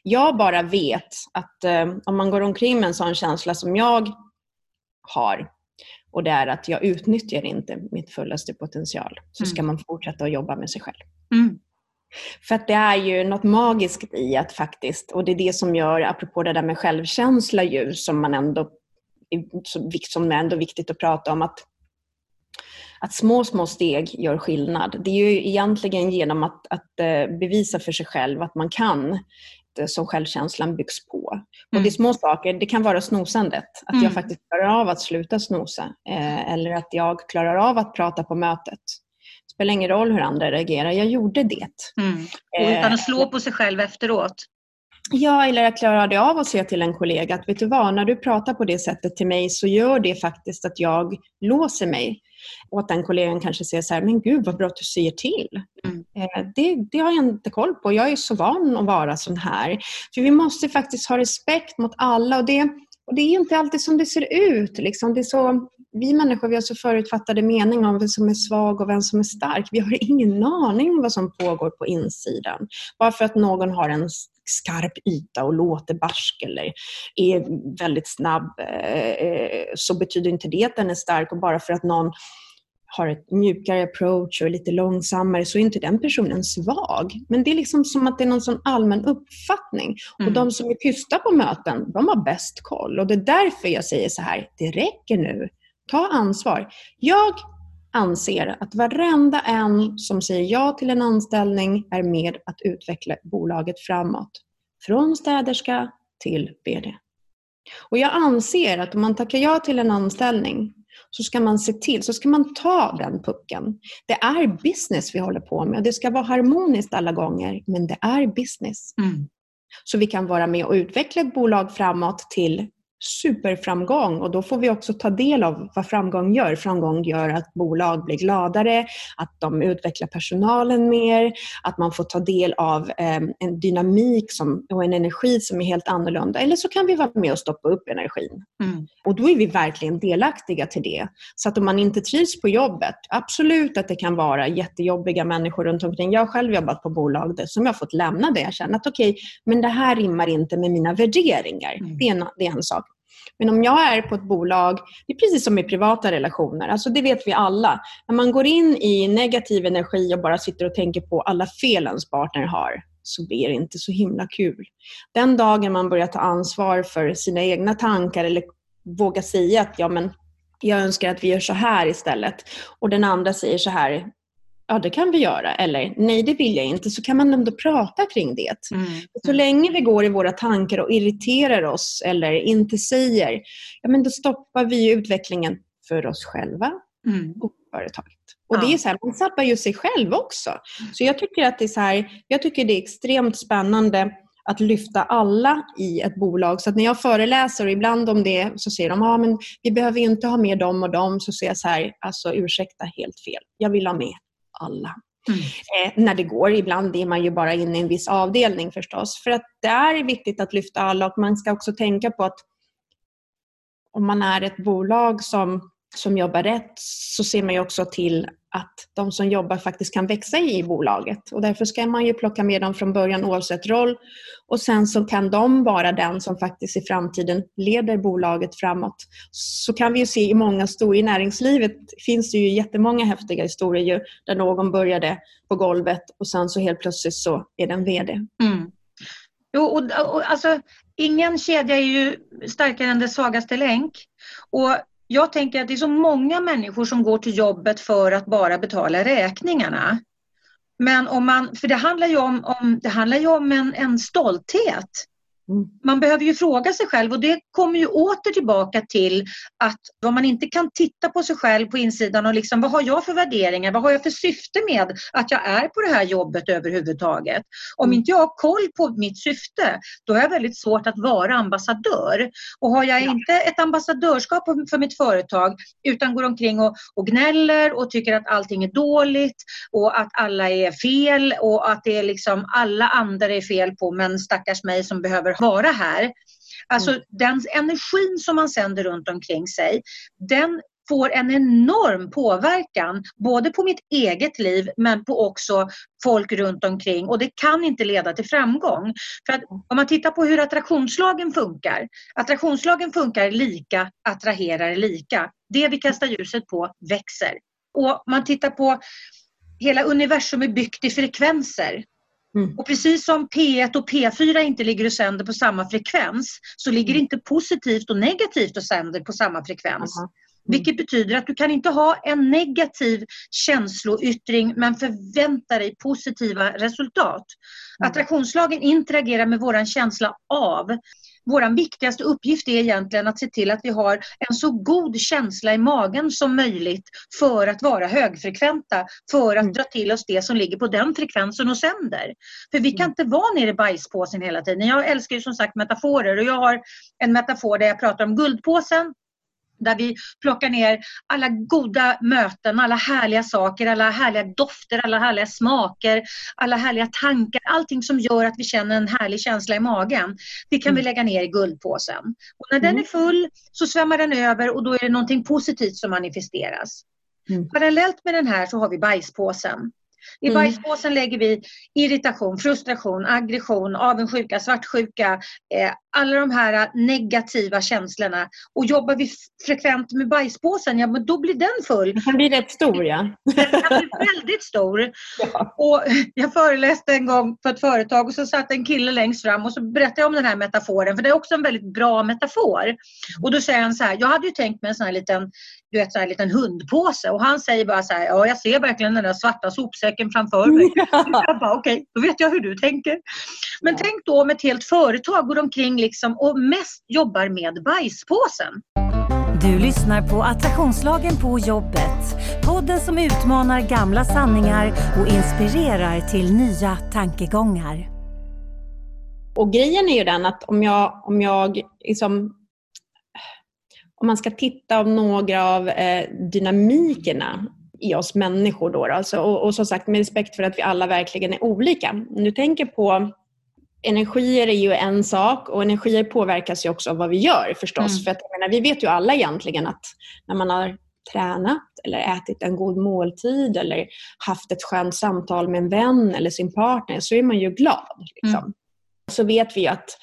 S2: Jag bara vet att eh, om man går omkring med en sån känsla som jag har, och det är att jag utnyttjar inte mitt fullaste potential, så ska mm. man fortsätta att jobba med sig själv. Mm. För att det är ju något magiskt i att faktiskt, och det är det som gör, apropå det där med självkänsla ju, som man ändå som är ändå viktigt att prata om, att, att små, små steg gör skillnad. Det är ju egentligen genom att, att eh, bevisa för sig själv att man kan som självkänslan byggs på. Mm. Och det är små saker, det kan vara snosandet, att mm. jag faktiskt klarar av att sluta snosa. Eh, eller att jag klarar av att prata på mötet. Spelar ingen roll hur andra reagerar, jag gjorde det.
S1: Mm. Och utan att slå på sig själv efteråt.
S2: Ja, eller jag klarade av att säga till en kollega att vet du vad, när du pratar på det sättet till mig så gör det faktiskt att jag låser mig. Och att den kollegan kanske säger så här, men gud vad bra att du säger till. Mm. Eh, det, det, har jag inte koll på. Jag är så van att vara sån här. För vi måste faktiskt ha respekt mot alla och det, och det är inte alltid som det ser ut. Liksom. Det är så, vi människor vi har så förutfattade meningar om vem som är svag och vem som är stark. Vi har ingen aning om vad som pågår på insidan. Bara för att någon har en skarp yta och låter barsk eller är väldigt snabb eh, så betyder inte det att den är stark och bara för att någon har ett mjukare approach och är lite långsammare så är inte den personen svag. Men det är liksom som att det är någon sån allmän uppfattning. Mm. Och de som är tysta på möten, de har bäst koll. Och det är därför jag säger så här, det räcker nu. Ta ansvar. Jag anser att varenda en som säger ja till en anställning är med att utveckla bolaget framåt. Från städerska till VD. Och jag anser att om man tackar ja till en anställning så ska man se till, så ska man ta den pucken. Det är business vi håller på med. Det ska vara harmoniskt alla gånger, men det är business. Mm. Så vi kan vara med och utveckla ett bolag framåt till superframgång och då får vi också ta del av vad framgång gör. Framgång gör att bolag blir gladare, att de utvecklar personalen mer, att man får ta del av eh, en dynamik som, och en energi som är helt annorlunda. Eller så kan vi vara med och stoppa upp energin. Mm. Och då är vi verkligen delaktiga till det. Så att om man inte trivs på jobbet, absolut att det kan vara jättejobbiga människor runt omkring. Jag har själv jobbat på bolag där, som jag har fått lämna det. Jag känner att okej, okay, men det här rimmar inte med mina värderingar. Mm. Det, är en, det är en sak. Men om jag är på ett bolag, det är precis som i privata relationer, alltså det vet vi alla. När man går in i negativ energi och bara sitter och tänker på alla fel ens partner har, så blir det inte så himla kul. Den dagen man börjar ta ansvar för sina egna tankar eller våga säga att ja, men jag önskar att vi gör så här istället och den andra säger så här, ja det kan vi göra, eller nej det vill jag inte, så kan man ändå prata kring det. Mm. Så länge vi går i våra tankar och irriterar oss eller inte säger, ja men då stoppar vi utvecklingen för oss själva mm. och företaget. Och ja. det är så här, man sabbar ju sig själv också. Så jag tycker att det är så här, jag tycker det är extremt spännande att lyfta alla i ett bolag. Så att när jag föreläser och ibland om det så säger de, ah, men vi behöver inte ha med dem och dem. Så säger jag så här, alltså ursäkta helt fel. Jag vill ha med alla. Mm. Eh, när det går. Ibland är man ju bara inne i en viss avdelning förstås. För att det är viktigt att lyfta alla och man ska också tänka på att om man är ett bolag som, som jobbar rätt så ser man ju också till att de som jobbar faktiskt kan växa i bolaget. Och därför ska man ju plocka med dem från början oavsett roll. Och sen så kan de vara den som faktiskt i framtiden leder bolaget framåt. Så kan vi ju se i många stora, i näringslivet finns det ju jättemånga häftiga historier ju, där någon började på golvet och sen så helt plötsligt så är den VD. Mm.
S1: Jo, och, och, alltså, ingen kedja är ju starkare än dess svagaste länk. Och jag tänker att det är så många människor som går till jobbet för att bara betala räkningarna. Men om man, för det handlar ju om, om, det handlar ju om en, en stolthet. Mm. Man behöver ju fråga sig själv och det kommer ju åter tillbaka till att om man inte kan titta på sig själv på insidan och liksom vad har jag för värderingar, vad har jag för syfte med att jag är på det här jobbet överhuvudtaget. Om mm. inte jag har koll på mitt syfte då har jag väldigt svårt att vara ambassadör. Och har jag inte ett ambassadörskap för mitt företag utan går omkring och, och gnäller och tycker att allting är dåligt och att alla är fel och att det är liksom alla andra är fel på men stackars mig som behöver vara här. Alltså mm. den energin som man sänder runt omkring sig, den får en enorm påverkan både på mitt eget liv men på också folk runt omkring och det kan inte leda till framgång. För att om man tittar på hur attraktionslagen funkar. Attraktionslagen funkar lika, attraherar lika. Det vi kastar ljuset på växer. Och man tittar på hela universum är byggt i frekvenser. Mm. Och precis som P1 och P4 inte ligger och sänder på samma frekvens så ligger mm. inte positivt och negativt och sänder på samma frekvens. -huh. Vilket betyder att du kan inte ha en negativ känsloyttring men förvänta dig positiva resultat. Mm. Attraktionslagen interagerar med våran känsla av. Vår viktigaste uppgift är egentligen att se till att vi har en så god känsla i magen som möjligt för att vara högfrekventa, för att mm. dra till oss det som ligger på den frekvensen och sänder. För vi kan mm. inte vara nere i bajspåsen hela tiden. Jag älskar ju som sagt metaforer och jag har en metafor där jag pratar om guldpåsen där vi plockar ner alla goda möten, alla härliga saker, alla härliga dofter, alla härliga smaker, alla härliga tankar, allting som gör att vi känner en härlig känsla i magen. Det kan mm. vi lägga ner i guldpåsen. Och när mm. den är full så svämmar den över och då är det någonting positivt som manifesteras. Mm. Parallellt med den här så har vi bajspåsen. I mm. bajspåsen lägger vi irritation, frustration, aggression, avundsjuka, svartsjuka, eh, alla de här negativa känslorna. Och jobbar vi frekvent med bajspåsen, ja men då blir den full.
S2: Den kan bli rätt stor ja.
S1: Den kan bli väldigt stor. Ja. Och jag föreläste en gång på ett företag och så satt en kille längst fram och så berättade jag om den här metaforen, för det är också en väldigt bra metafor. Och då säger han så här, jag hade ju tänkt mig en sån här liten du vet, så här, liten hundpåse och han säger bara så här, ja jag ser verkligen den där svarta sopsäcken framför mig. Ja. Jag bara, okej, okay, då vet jag hur du tänker. Men ja. tänk då om ett helt företag går omkring liksom och mest jobbar med bajspåsen.
S3: Du lyssnar på Attraktionslagen på jobbet. Podden som utmanar gamla sanningar och inspirerar till nya tankegångar.
S2: Och grejen är ju den att om jag, om jag liksom om man ska titta på några av eh, dynamikerna i oss människor då, alltså, och, och som sagt med respekt för att vi alla verkligen är olika. Om du tänker på energier är ju en sak och energier påverkas ju också av vad vi gör förstås. Mm. För att, menar, vi vet ju alla egentligen att när man har tränat eller ätit en god måltid eller haft ett skönt samtal med en vän eller sin partner så är man ju glad. Liksom. Mm. Så vet vi att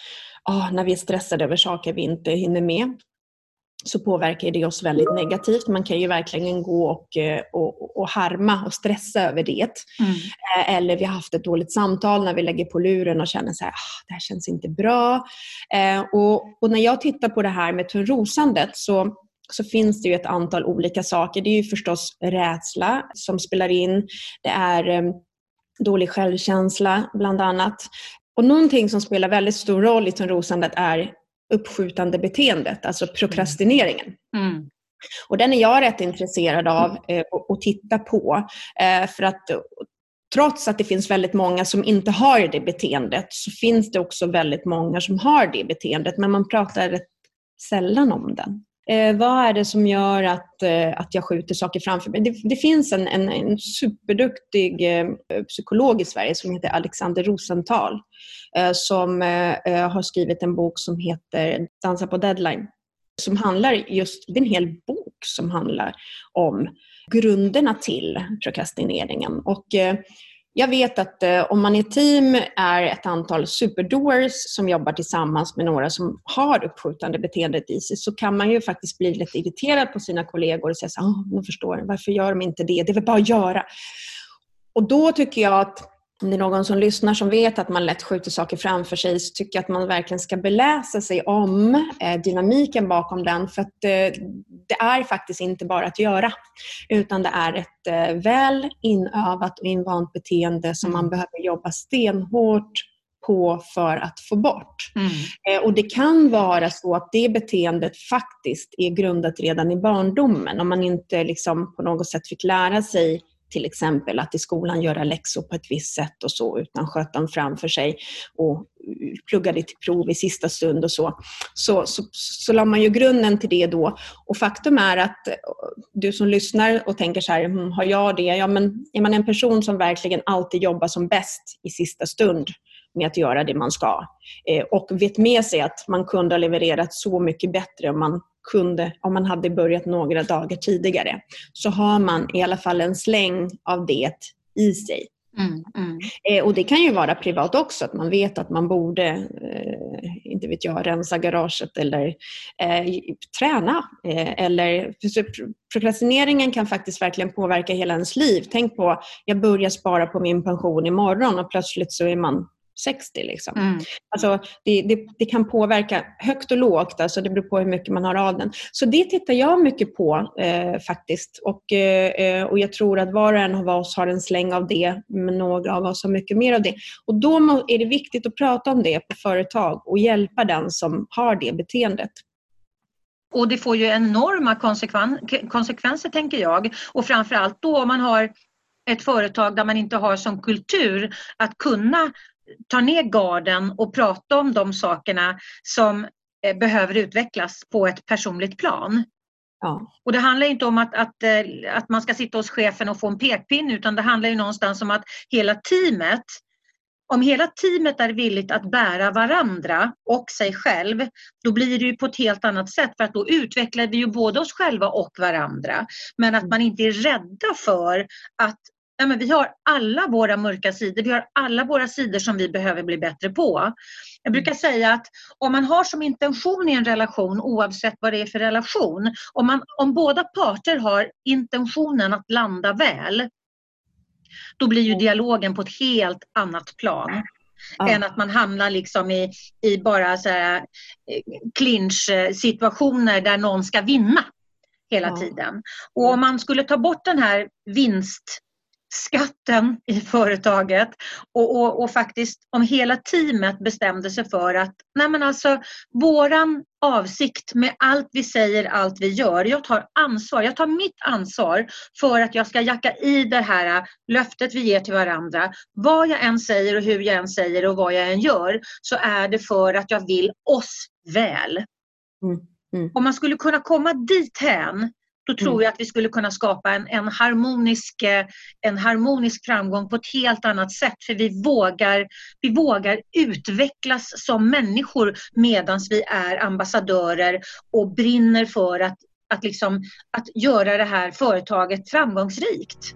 S2: oh, när vi är stressade över saker vi inte hinner med så påverkar det oss väldigt negativt. Man kan ju verkligen gå och, eh, och, och harma och stressa över det. Mm. Eh, eller vi har haft ett dåligt samtal när vi lägger på luren och känner så här, ah, det här känns inte bra. Eh, och, och, när jag tittar på det här med törnrosandet så så finns det ju ett antal olika saker. Det är ju förstås rädsla som spelar in. Det är dålig självkänsla bland annat. Och någonting som spelar väldigt stor roll i törnrosandet är uppskjutande beteendet, alltså prokrastineringen. Mm. Och den är jag rätt intresserad av eh, att titta på. Eh, för att trots att det finns väldigt många som inte har det beteendet så finns det också väldigt många som har det beteendet men man pratar rätt sällan om den. Eh, vad är det som gör att, eh, att jag skjuter saker framför mig? Det, det finns en, en, en superduktig eh, psykolog i Sverige som heter Alexander Rosenthal eh, som eh, eh har skrivit en bok som heter Dansa på deadline. Som handlar just, det är en hel bok som handlar om grunderna till prokrastineringen. Och, eh, jag vet att eh, om man i team är ett antal superdoers som jobbar tillsammans med några som har uppskjutande beteendet i sig så kan man ju faktiskt bli lite irriterad på sina kollegor och säga så oh, de förstår, varför gör de inte det? Det är väl bara att göra. Och då tycker jag att om det är någon som lyssnar som vet att man lätt skjuter saker framför sig så tycker jag att man verkligen ska beläsa sig om eh, dynamiken bakom den. För att eh, det är faktiskt inte bara att göra utan det är ett eh, väl inövat och invant beteende som man mm. behöver jobba stenhårt på för att få bort. Mm. Och Det kan vara så att det beteendet faktiskt är grundat redan i barndomen. Om man inte liksom på något sätt fick lära sig till exempel att i skolan göra läxor på ett visst sätt och så, utan sköt dem framför sig och pluggade till prov i sista stund och så, så, så, så la man ju grunden till det då. Och faktum är att eh, du som lyssnar och tänker så här, mm, har jag det? Ja, men är man en person som verkligen alltid jobbar som bäst i sista stund med att göra det man ska eh, och vet med sig att man kunde ha levererat så mycket bättre om man kunde, om man hade börjat några dagar tidigare, så har man i alla fall en släng av det i sig. Mm, mm. Eh, och det kan ju vara privat också, att man vet att man borde, eh, inte vet jag, rensa garaget eller eh, träna. Eh, eller, prokrastineringen kan faktiskt verkligen påverka hela ens liv. Tänk på, jag börjar spara på min pension imorgon och plötsligt så är man 60. Liksom. Mm. Alltså, det, det, det, kan påverka högt och lågt, alltså det beror på hur mycket man har av den. Så det tittar jag mycket på eh, faktiskt. Och, eh, och jag tror att var och en av oss har en släng av det, men några av oss har mycket mer av det. Och då är det viktigt att prata om det på företag och hjälpa den som har det beteendet.
S1: Och det får ju enorma konsekven konsekvenser tänker jag. Och framförallt då om man har ett företag där man inte har som kultur att kunna ta ner garden och prata om de sakerna som eh, behöver utvecklas på ett personligt plan. Ja. Och det handlar inte om att, att, eh, att man ska sitta hos chefen och få en pekpinne utan det handlar ju någonstans om att hela teamet om hela teamet är villigt att bära varandra och sig själv, då blir det ju på ett helt annat sätt för att då utvecklar vi ju både oss själva och varandra. Men att man inte är rädda för att ja, men vi har alla våra mörka sidor, vi har alla våra sidor som vi behöver bli bättre på. Jag brukar mm. säga att om man har som intention i en relation, oavsett vad det är för relation, om, man, om båda parter har intentionen att landa väl, då blir ju mm. dialogen på ett helt annat plan. Ja. än att man hamnar liksom i, i bara så här, eh, clinch situationer där någon ska vinna hela ja. tiden. Och om man skulle ta bort den här vinst skatten i företaget och, och, och, faktiskt om hela teamet bestämde sig för att nej men alltså våran avsikt med allt vi säger, allt vi gör, jag tar ansvar, jag tar mitt ansvar för att jag ska jacka i det här löftet vi ger till varandra. Vad jag än säger och hur jag än säger och vad jag än gör så är det för att jag vill oss väl. Mm. Mm. Om man skulle kunna komma dithän då tror mm. jag att vi skulle kunna skapa en, en, harmonisk, eh, en harmonisk framgång på ett helt annat sätt. För vi vågar, vi vågar utvecklas som människor medan vi är ambassadörer och brinner för att, att, liksom, att göra det här företaget framgångsrikt.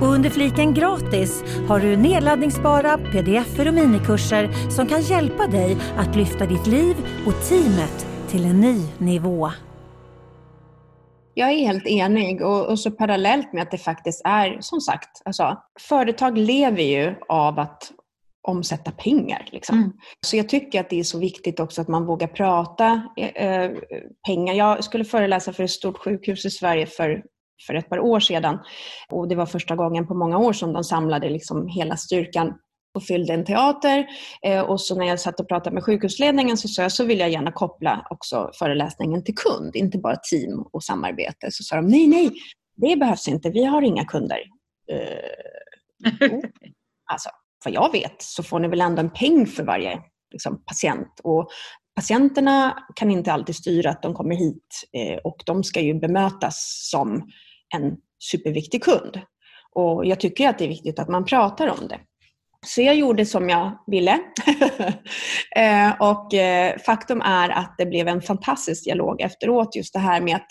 S3: Och under fliken gratis har du nedladdningsbara pdf och minikurser som kan hjälpa dig att lyfta ditt liv och teamet till en ny nivå.
S2: Jag är helt enig och, och, så parallellt med att det faktiskt är, som sagt, alltså, företag lever ju av att omsätta pengar. Liksom. Mm. Så jag tycker att det är så viktigt också att man vågar prata eh, pengar. Jag skulle föreläsa för ett stort sjukhus i Sverige för för ett par år sedan. Och det var första gången på många år som de samlade liksom hela styrkan och fyllde en teater. Eh, och så när jag satt och pratade med sjukhusledningen så sa jag så vill jag gärna koppla också föreläsningen till kund, inte bara team och samarbete. Så sa de nej, nej, det behövs inte, vi har inga kunder. Eh, alltså, vad jag vet så får ni väl ändå en peng för varje liksom, patient. Och patienterna kan inte alltid styra att de kommer hit eh, och de ska ju bemötas som en superviktig kund. Och jag tycker att det är viktigt att man pratar om det. Så jag gjorde som jag ville. Eh, och eh, faktum är att det blev en fantastisk dialog efteråt. Just det här med att,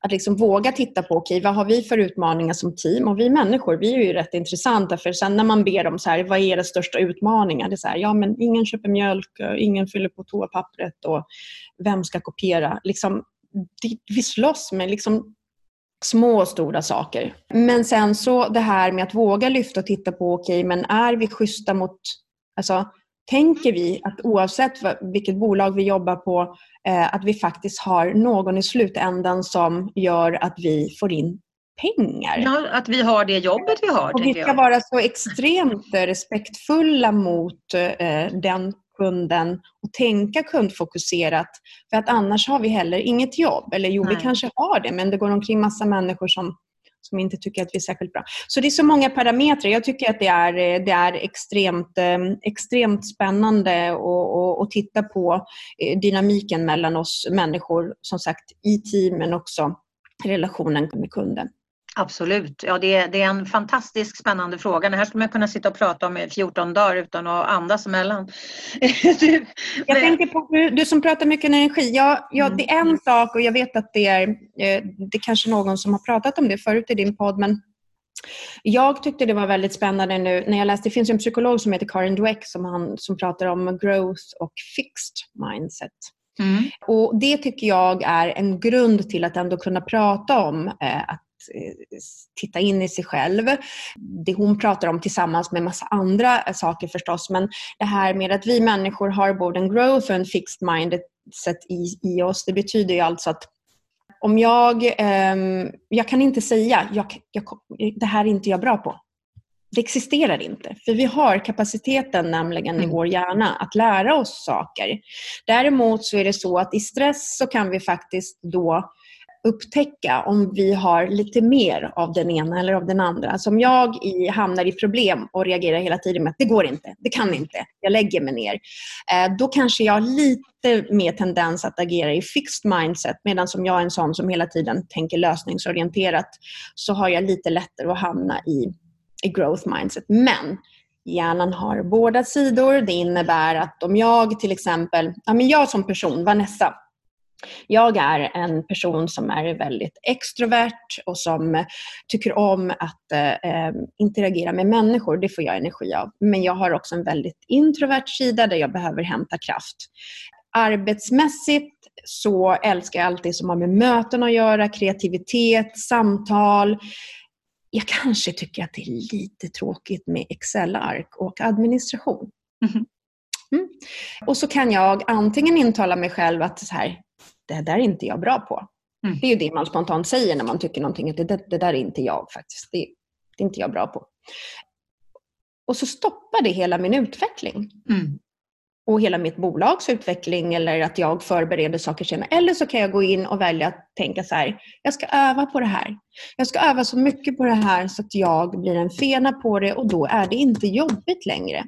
S2: att liksom våga titta på, okej, okay, vad har vi för utmaningar som team? Och vi människor, vi är ju rätt intressanta. För sen när man ber dem så här, vad är era största utmaningar? Det är så här, ja men ingen köper mjölk, eh, ingen fyller på toapappret och vem ska kopiera? Liksom, vi slåss med liksom små och stora saker. Men sen så det här med att våga lyfta och titta på, okej, okay, men är vi schyssta mot... Alltså, tänker vi att oavsett vilket bolag vi jobbar på, eh, att vi faktiskt har någon i slutändan som gör att vi får in pengar.
S1: Ja, att vi har det jobbet vi har.
S2: Och vi ska jag. vara så extremt respektfulla mot eh, den kunden och tänka kundfokuserat. För att annars har vi heller inget jobb. Eller jo, Nej. vi kanske har det, men det går omkring massa människor som som inte tycker att vi är särskilt bra. Så det är så många parametrar. Jag tycker att det är, det är extremt, eh, extremt spännande att titta på eh, dynamiken mellan oss människor, som sagt, i team men också relationen med kunden.
S1: Absolut. Ja, det, är, det är en fantastiskt spännande fråga. Det här skulle man kunna sitta och prata om i 14 dagar utan att andas emellan.
S2: du, jag tänker på, du, du som pratar mycket energi. Ja, ja, det är en sak och jag vet att det är, eh, det är kanske någon som har pratat om det förut i din podd, men jag tyckte det var väldigt spännande nu när jag läste, det finns en psykolog som heter Karin Dweck som, han, som pratar om growth och fixed mindset. Mm. Och Det tycker jag är en grund till att ändå kunna prata om eh, att titta in i sig själv. Det hon pratar om tillsammans med massa andra saker förstås, men det här med att vi människor har både en growth och en fixed mindset i, i oss, det betyder ju alltså att om jag, eh, jag kan inte säga, jag, jag, det här är inte jag bra på. Det existerar inte, för vi har kapaciteten nämligen mm. i vår hjärna att lära oss saker. Däremot så är det så att i stress så kan vi faktiskt då upptäcka om vi har lite mer av den ena eller av den andra. Som om jag i, hamnar i problem och reagerar hela tiden med att det går inte, det kan inte, jag lägger mig ner. Eh, då kanske jag har lite mer tendens att agera i fixed mindset medan som jag är en sån som hela tiden tänker lösningsorienterat så har jag lite lättare att hamna i, i growth mindset. Men hjärnan har båda sidor. Det innebär att om jag till exempel, ja men jag som person, Vanessa, jag är en person som är väldigt extrovert och som tycker om att eh, interagera med människor. Det får jag energi av. Men jag har också en väldigt introvert sida där jag behöver hämta kraft. Arbetsmässigt så älskar jag allt det som har med möten att göra, kreativitet, samtal. Jag kanske tycker att det är lite tråkigt med Excel-ark och administration. Mm. Mm. Och så kan jag antingen intala mig själv att så här, det där är inte jag bra på. Mm. Det är ju det man spontant säger när man tycker någonting, att det, det där är inte jag faktiskt. Det, det, är inte jag bra på. Och så stoppar det hela min utveckling. Mm. Och hela mitt bolags utveckling eller att jag förbereder saker senare. Eller så kan jag gå in och välja att tänka så här, jag ska öva på det här. Jag ska öva så mycket på det här så att jag blir en fena på det och då är det inte jobbigt längre.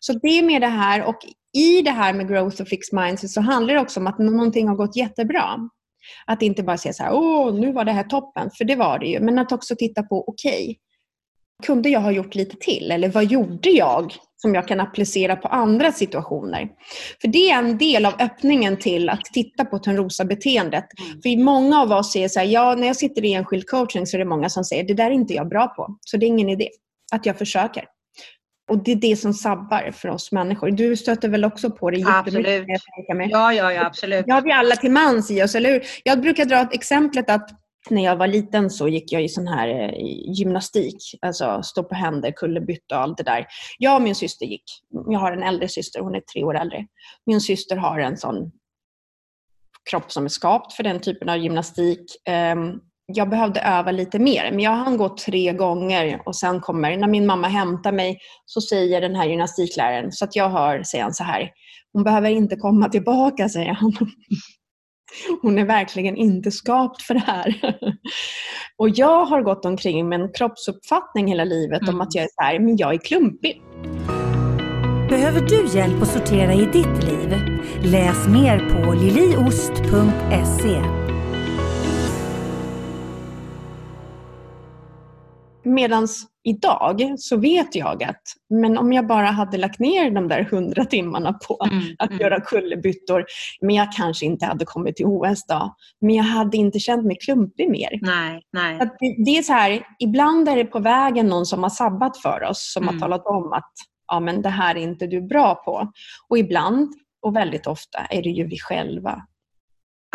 S2: Så det är med det här och i det här med growth och fixed mindset så handlar det också om att någonting har gått jättebra. Att inte bara säga så här, åh, nu var det här toppen, för det var det ju. Men att också titta på, okej, okay, kunde jag ha gjort lite till? Eller vad gjorde jag som jag kan applicera på andra situationer? För det är en del av öppningen till att titta på Törnrosa-beteendet. Mm. För många av oss säger så här, ja, när jag sitter i enskild coaching så är det många som säger, det där är inte jag bra på. Så det är ingen idé att jag försöker. Och det är det som sabbar för oss människor. Du stöter väl också på det
S1: jättemycket? Absolut. Ja, ja, ja, absolut.
S2: Det har vi alla till mans i oss, eller hur? Jag brukar dra ett exemplet att när jag var liten så gick jag i sån här eh, gymnastik, alltså stå på händer, kullerbytta och allt det där. Jag och min syster gick. Jag har en äldre syster, hon är tre år äldre. Min syster har en sån kropp som är skapt för den typen av gymnastik. Jag behövde öva lite mer. Men jag hann gå tre gånger och sen kommer, när min mamma hämtar mig, så säger den här gymnastikläraren, så att jag hör, säger han så här, hon behöver inte komma tillbaka, säger han. Hon är verkligen inte skapt för det här. Och jag har gått omkring med en kroppsuppfattning hela livet mm. om att jag är så här, men jag är klumpig.
S3: Behöver du hjälp att sortera i ditt liv? Läs mer på liliost.se
S2: Medan idag så vet jag att men om jag bara hade lagt ner de där hundra timmarna på mm, att mm. göra kullerbyttor, men jag kanske inte hade kommit till OS då. Men jag hade inte känt mig klumpig mer.
S1: Nej, nej.
S2: Att det, det, är så här, ibland är det på vägen någon som har sabbat för oss, som mm. har talat om att ja, men det här är inte du bra på. Och ibland, och väldigt ofta, är det ju vi själva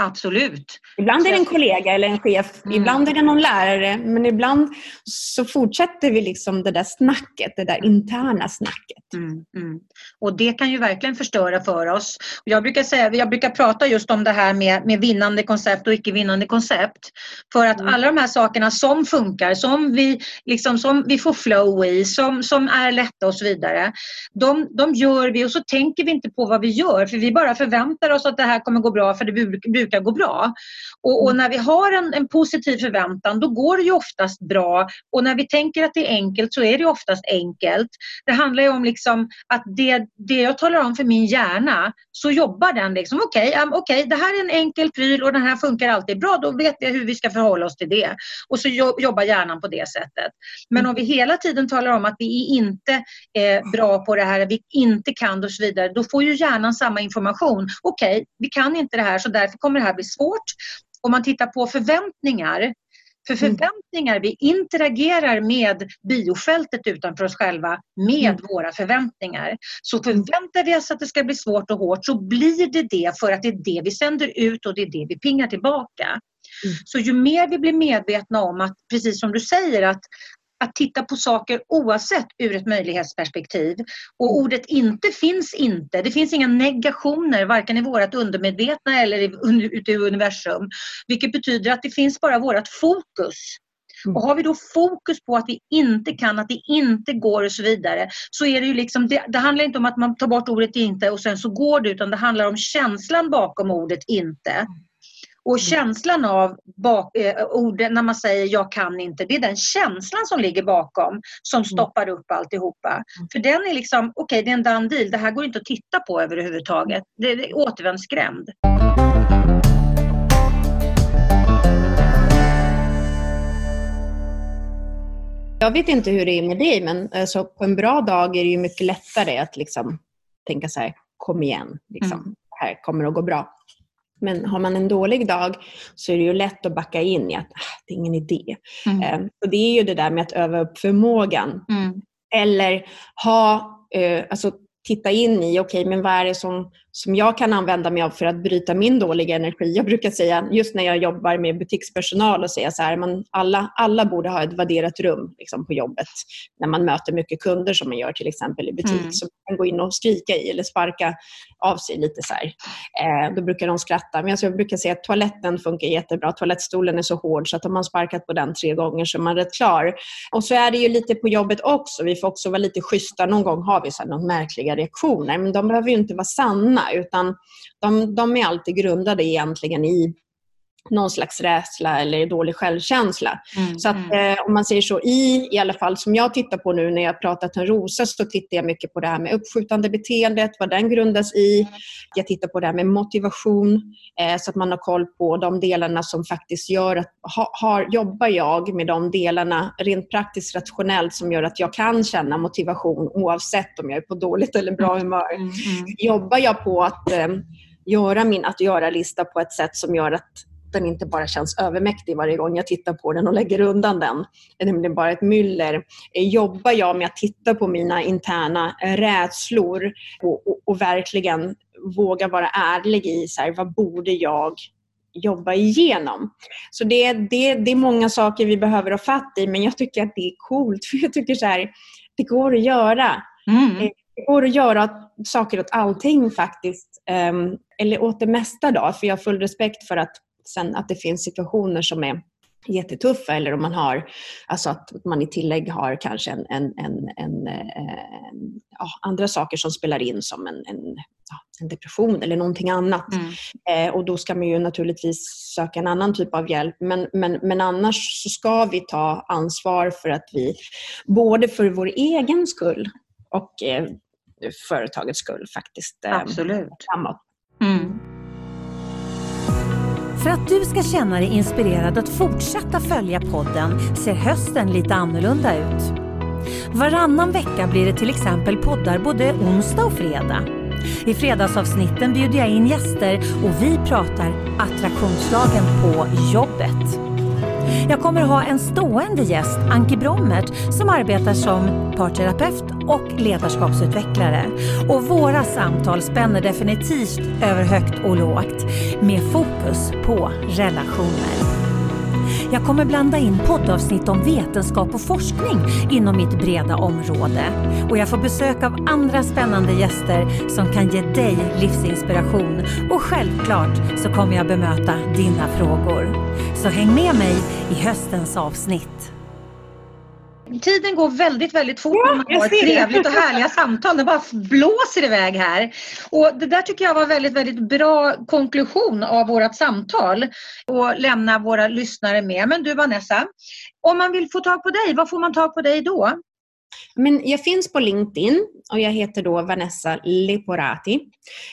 S1: Absolut.
S2: Ibland är det en kollega eller en chef, mm. ibland är det någon lärare, men ibland så fortsätter vi liksom det där snacket, det där interna snacket. Mm,
S1: mm. Och det kan ju verkligen förstöra för oss. Jag brukar, säga, jag brukar prata just om det här med, med vinnande koncept och icke vinnande koncept. För att mm. alla de här sakerna som funkar, som vi, liksom, som vi får flow i, som, som är lätta och så vidare. De, de gör vi och så tänker vi inte på vad vi gör, för vi bara förväntar oss att det här kommer gå bra, för det brukar brukar gå bra. Och, och, när vi har en, en, positiv förväntan då går det ju oftast bra och när vi tänker att det är enkelt så är det oftast enkelt. Det handlar ju om liksom att det, det jag talar om för min hjärna så jobbar den liksom okej, okay, um, okay, det här är en enkel pryl och den här funkar alltid bra. Då vet vi hur vi ska förhålla oss till det. Och så jobbar hjärnan på det sättet. Men om vi hela tiden talar om att vi inte är bra på det här, vi inte kan det och så vidare, då får ju hjärnan samma information. Okej, okay, vi kan inte det här så därför kommer det här bli svårt. Om man tittar på förväntningar för mm. förväntningar, vi interagerar med biofältet utanför oss själva med mm. våra förväntningar. Så förväntar vi oss att det ska bli svårt och hårt så blir det det för att det är det vi sänder ut och det är det vi pingar tillbaka. Mm. Så ju mer vi blir medvetna om att, precis som du säger, att, att titta på saker oavsett ur ett möjlighetsperspektiv. Och ordet inte finns inte. Det finns inga negationer varken i vårt undermedvetna eller ute i universum. Vilket betyder att det finns bara vårt fokus. Mm. Och har vi då fokus på att vi inte kan, att det inte går och så vidare så är det ju liksom, det, det handlar inte om att man tar bort ordet inte och sen så går det utan det handlar om känslan bakom ordet inte. Och känslan av bak, eh, orden när man säger jag kan inte, det är den känslan som ligger bakom som mm. stoppar upp alltihopa. Mm. För den är liksom, okej okay, det är en done deal, det här går inte att titta på överhuvudtaget. Det är återvändsgränd.
S2: Jag vet inte hur det är med dig, men alltså, på en bra dag är det ju mycket lättare att liksom, tänka så här, kom igen, liksom. Mm. det här kommer att gå bra. Men har man en dålig dag så är det ju lätt att backa in i att ah, det är ingen idé. Mm. Eh, och det är ju det där med att öva upp förmågan. Mm. Eller ha, eh, alltså titta in i, okej, okay, men vad är det som, som jag kan använda mig av för att bryta min dåliga energi? Jag brukar säga, just när jag jobbar med butikspersonal, och säga så här, man, alla, alla borde ha ett värderat rum liksom, på jobbet när man möter mycket kunder som man gör till exempel i butik. Mm. Så man kan gå in och skrika i eller sparka av sig lite så eh, då brukar de skratta. Men alltså, jag brukar säga att toaletten funkar jättebra. Toalettstolen är så hård så att om man sparkat på den tre gånger så är man rätt klar. Och så är det ju lite på jobbet också. Vi får också vara lite schyssta. Någon gång har vi så här, någon märkliga reaktioner, men de behöver ju inte vara sanna utan de, de är alltid grundade egentligen i någon slags rädsla eller dålig självkänsla. Mm, så att, mm. eh, om man säger så, i, i alla fall som jag tittar på nu när jag pratar till Rosa så tittar jag mycket på det här med uppskjutande beteendet, vad den grundas i. Jag tittar på det här med motivation eh, så att man har koll på de delarna som faktiskt gör att, ha, har, jobbar jag med de delarna rent praktiskt rationellt som gör att jag kan känna motivation oavsett om jag är på dåligt eller bra mm, humör. Mm, mm. Jobbar jag på att eh, göra min att göra-lista på ett sätt som gör att den inte bara känns övermäktig varje gång jag tittar på den och lägger undan den. Det nämligen bara ett myller. Eh, jobbar jag med att titta på mina interna rädslor och, och, och verkligen våga vara ärlig i så här, vad borde jag jobba igenom. Så det, det, det är många saker vi behöver ha fatt i men jag tycker att det är coolt för jag tycker så här, det går att göra. Mm. Eh, det går att göra saker åt allting faktiskt. Um, eller åt det mesta då, för jag har full respekt för att Sen att det finns situationer som är jättetuffa eller om man har, alltså att man i tillägg har kanske en, en, en, en, en ja, andra saker som spelar in som en, en depression eller någonting annat. Mm. Eh, och då ska man ju naturligtvis söka en annan typ av hjälp. Men, men, men annars så ska vi ta ansvar för att vi, både för vår egen skull och eh, företagets skull faktiskt,
S1: eh, Absolut.
S2: framåt. Mm.
S3: För att du ska känna dig inspirerad att fortsätta följa podden ser hösten lite annorlunda ut. Varannan vecka blir det till exempel poddar både onsdag och fredag. I fredagsavsnitten bjuder jag in gäster och vi pratar attraktionslagen på jobbet. Jag kommer ha en stående gäst, Anki Brommert, som arbetar som parterapeut och ledarskapsutvecklare. Och våra samtal spänner definitivt över högt och lågt med fokus på relationer. Jag kommer blanda in poddavsnitt om vetenskap och forskning inom mitt breda område. Och jag får besök av andra spännande gäster som kan ge dig livsinspiration. Och självklart så kommer jag bemöta dina frågor. Så häng med mig i höstens avsnitt
S1: tiden går väldigt, väldigt fort
S2: Ja,
S1: när man
S2: jag
S1: har
S2: ser det.
S1: trevligt och härliga samtal. Det bara blåser iväg här. Och det där tycker jag var väldigt, väldigt bra konklusion av vårt samtal och lämna våra lyssnare med. Men du Vanessa, om man vill få tag på dig, vad får man tag på dig då?
S2: Men jag finns på LinkedIn och jag heter då Vanessa Leporati.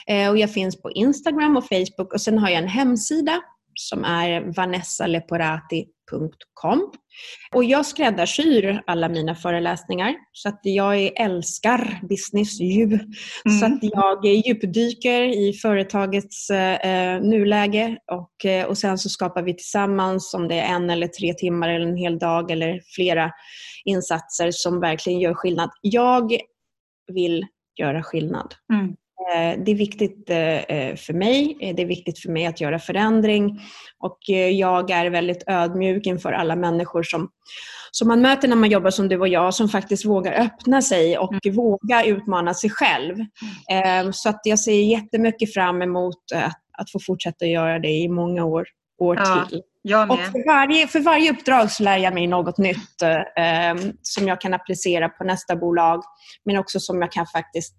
S2: Eh, och jag finns på Instagram och Facebook och sen har jag en hemsida som är vanessaleporati.com. Och jag skräddarsyr alla mina föreläsningar så att jag älskar business ju. Så att jag djupdyker i företagets eh, nuläge och, eh, och sen så skapar vi tillsammans om det är en eller tre timmar eller en hel dag eller flera insatser som verkligen gör skillnad. Jag vill göra skillnad.
S1: Mm.
S2: Eh, Det är viktigt eh, för mig. Eh, Det är viktigt för mig att göra förändring. Och eh, jag är väldigt ödmjuk inför alla människor som, som man möter när man jobbar som du och jag, som faktiskt vågar öppna sig och våga utmana sig själv. Eh, Så att jag ser jättemycket fram emot att, att få fortsätta göra det i många år, år
S1: Ja.
S2: till. Och för varje, för varje uppdrag så lär jag mig något nytt eh, som jag kan applicera på nästa bolag, men också som jag kan faktiskt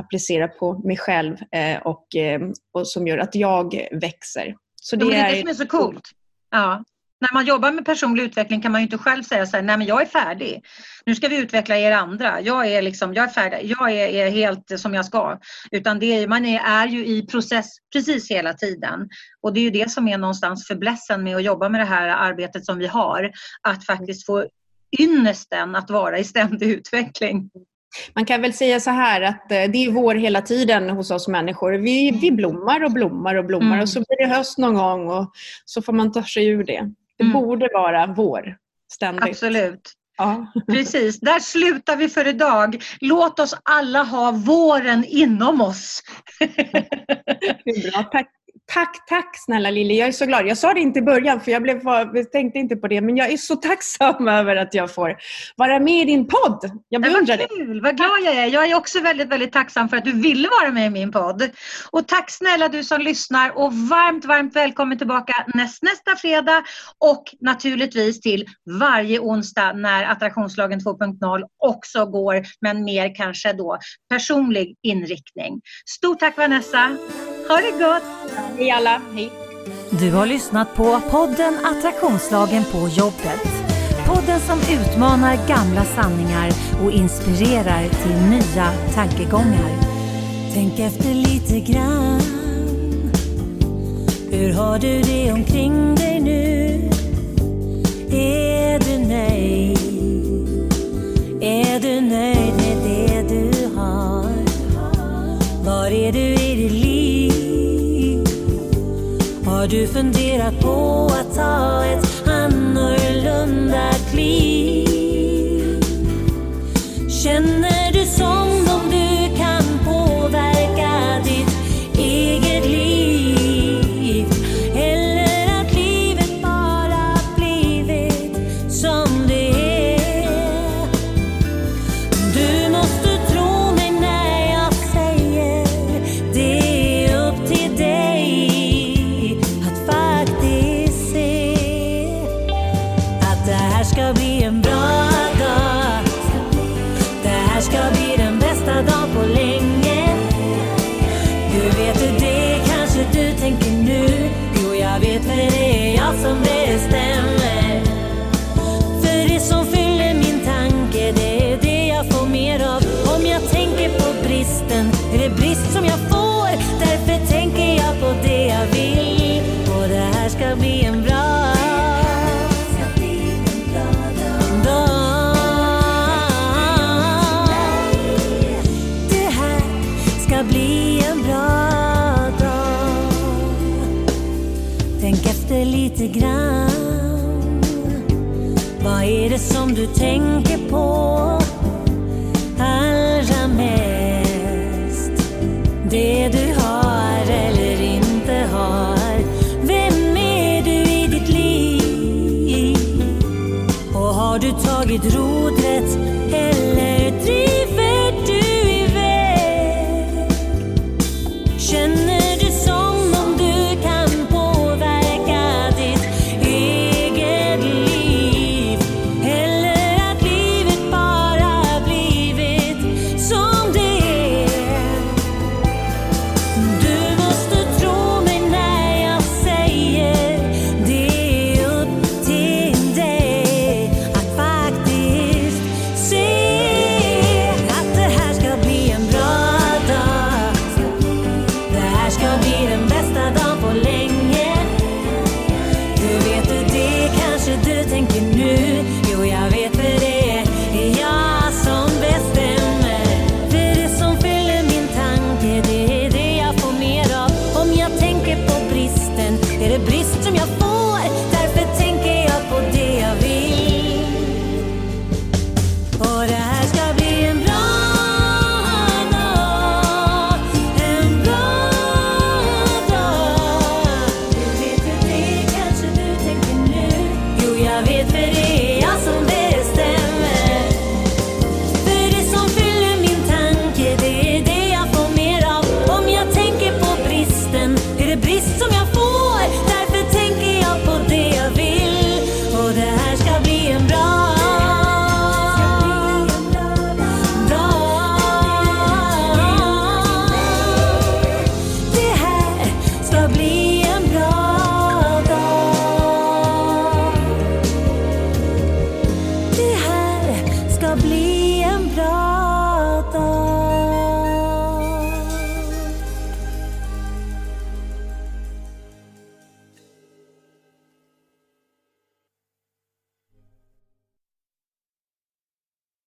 S2: applicera på mig själv eh, och, eh, och som gör att jag växer. Så
S1: Det,
S2: det
S1: det är det som är så coolt. Ja. När man jobbar med personlig utveckling kan man ju inte själv säga så här, nej men jag är färdig. Nu ska vi utveckla er andra. Jag är, liksom, jag är färdig. Jag är, är helt som jag ska. Utan det man är, är ju i process precis hela tiden. Och det är ju det som är någonstans förblessen med att jobba med det här arbetet som vi har. Att faktiskt få ynnesten att vara i ständig utveckling.
S2: Man kan väl säga så här att eh, det är vår hela tiden hos oss människor. Vi, vi blommar och blommar och blommar
S1: Mm.
S2: och så blir det höst någon gång och så får man ta sig ur det. Det
S1: Mm.
S2: borde vara vår ständigt.
S1: Absolut.
S2: Ja.
S1: Precis, där slutar vi för idag. Låt oss alla ha våren inom oss.
S2: Det är bra. Tack, tack, tack snälla Lilly. Jag är så glad. Jag sa det inte i början för jag, blev, tänkte inte på det. Men jag är så tacksam över att jag får vara med i din podd. Jag beundrar
S1: vad
S2: det.
S1: kul, vad glad jag är. Jag är också väldigt, väldigt tacksam för att du ville vara med i min podd. Och tack snälla du som lyssnar och varmt, varmt välkommen tillbaka näst, nästa fredag och naturligtvis till varje onsdag när Attraktionslagen 2.0 också går, men mer kanske då personlig inriktning. Stort tack Vanessa. Ha det gott!
S2: Hej alla. Hej.
S3: Du har lyssnat på podden Attraktionslagen på jobbet. Podden som utmanar gamla sanningar och inspirerar till nya tankegångar. Tänk efter lite grann. Hur har du det omkring dig nu? Är du nöjd? Är du nöjd med det du har? Var är du Har du funderat på att ta ett annorlunda kliv? Känner du som grann. Vad är det som du tänker på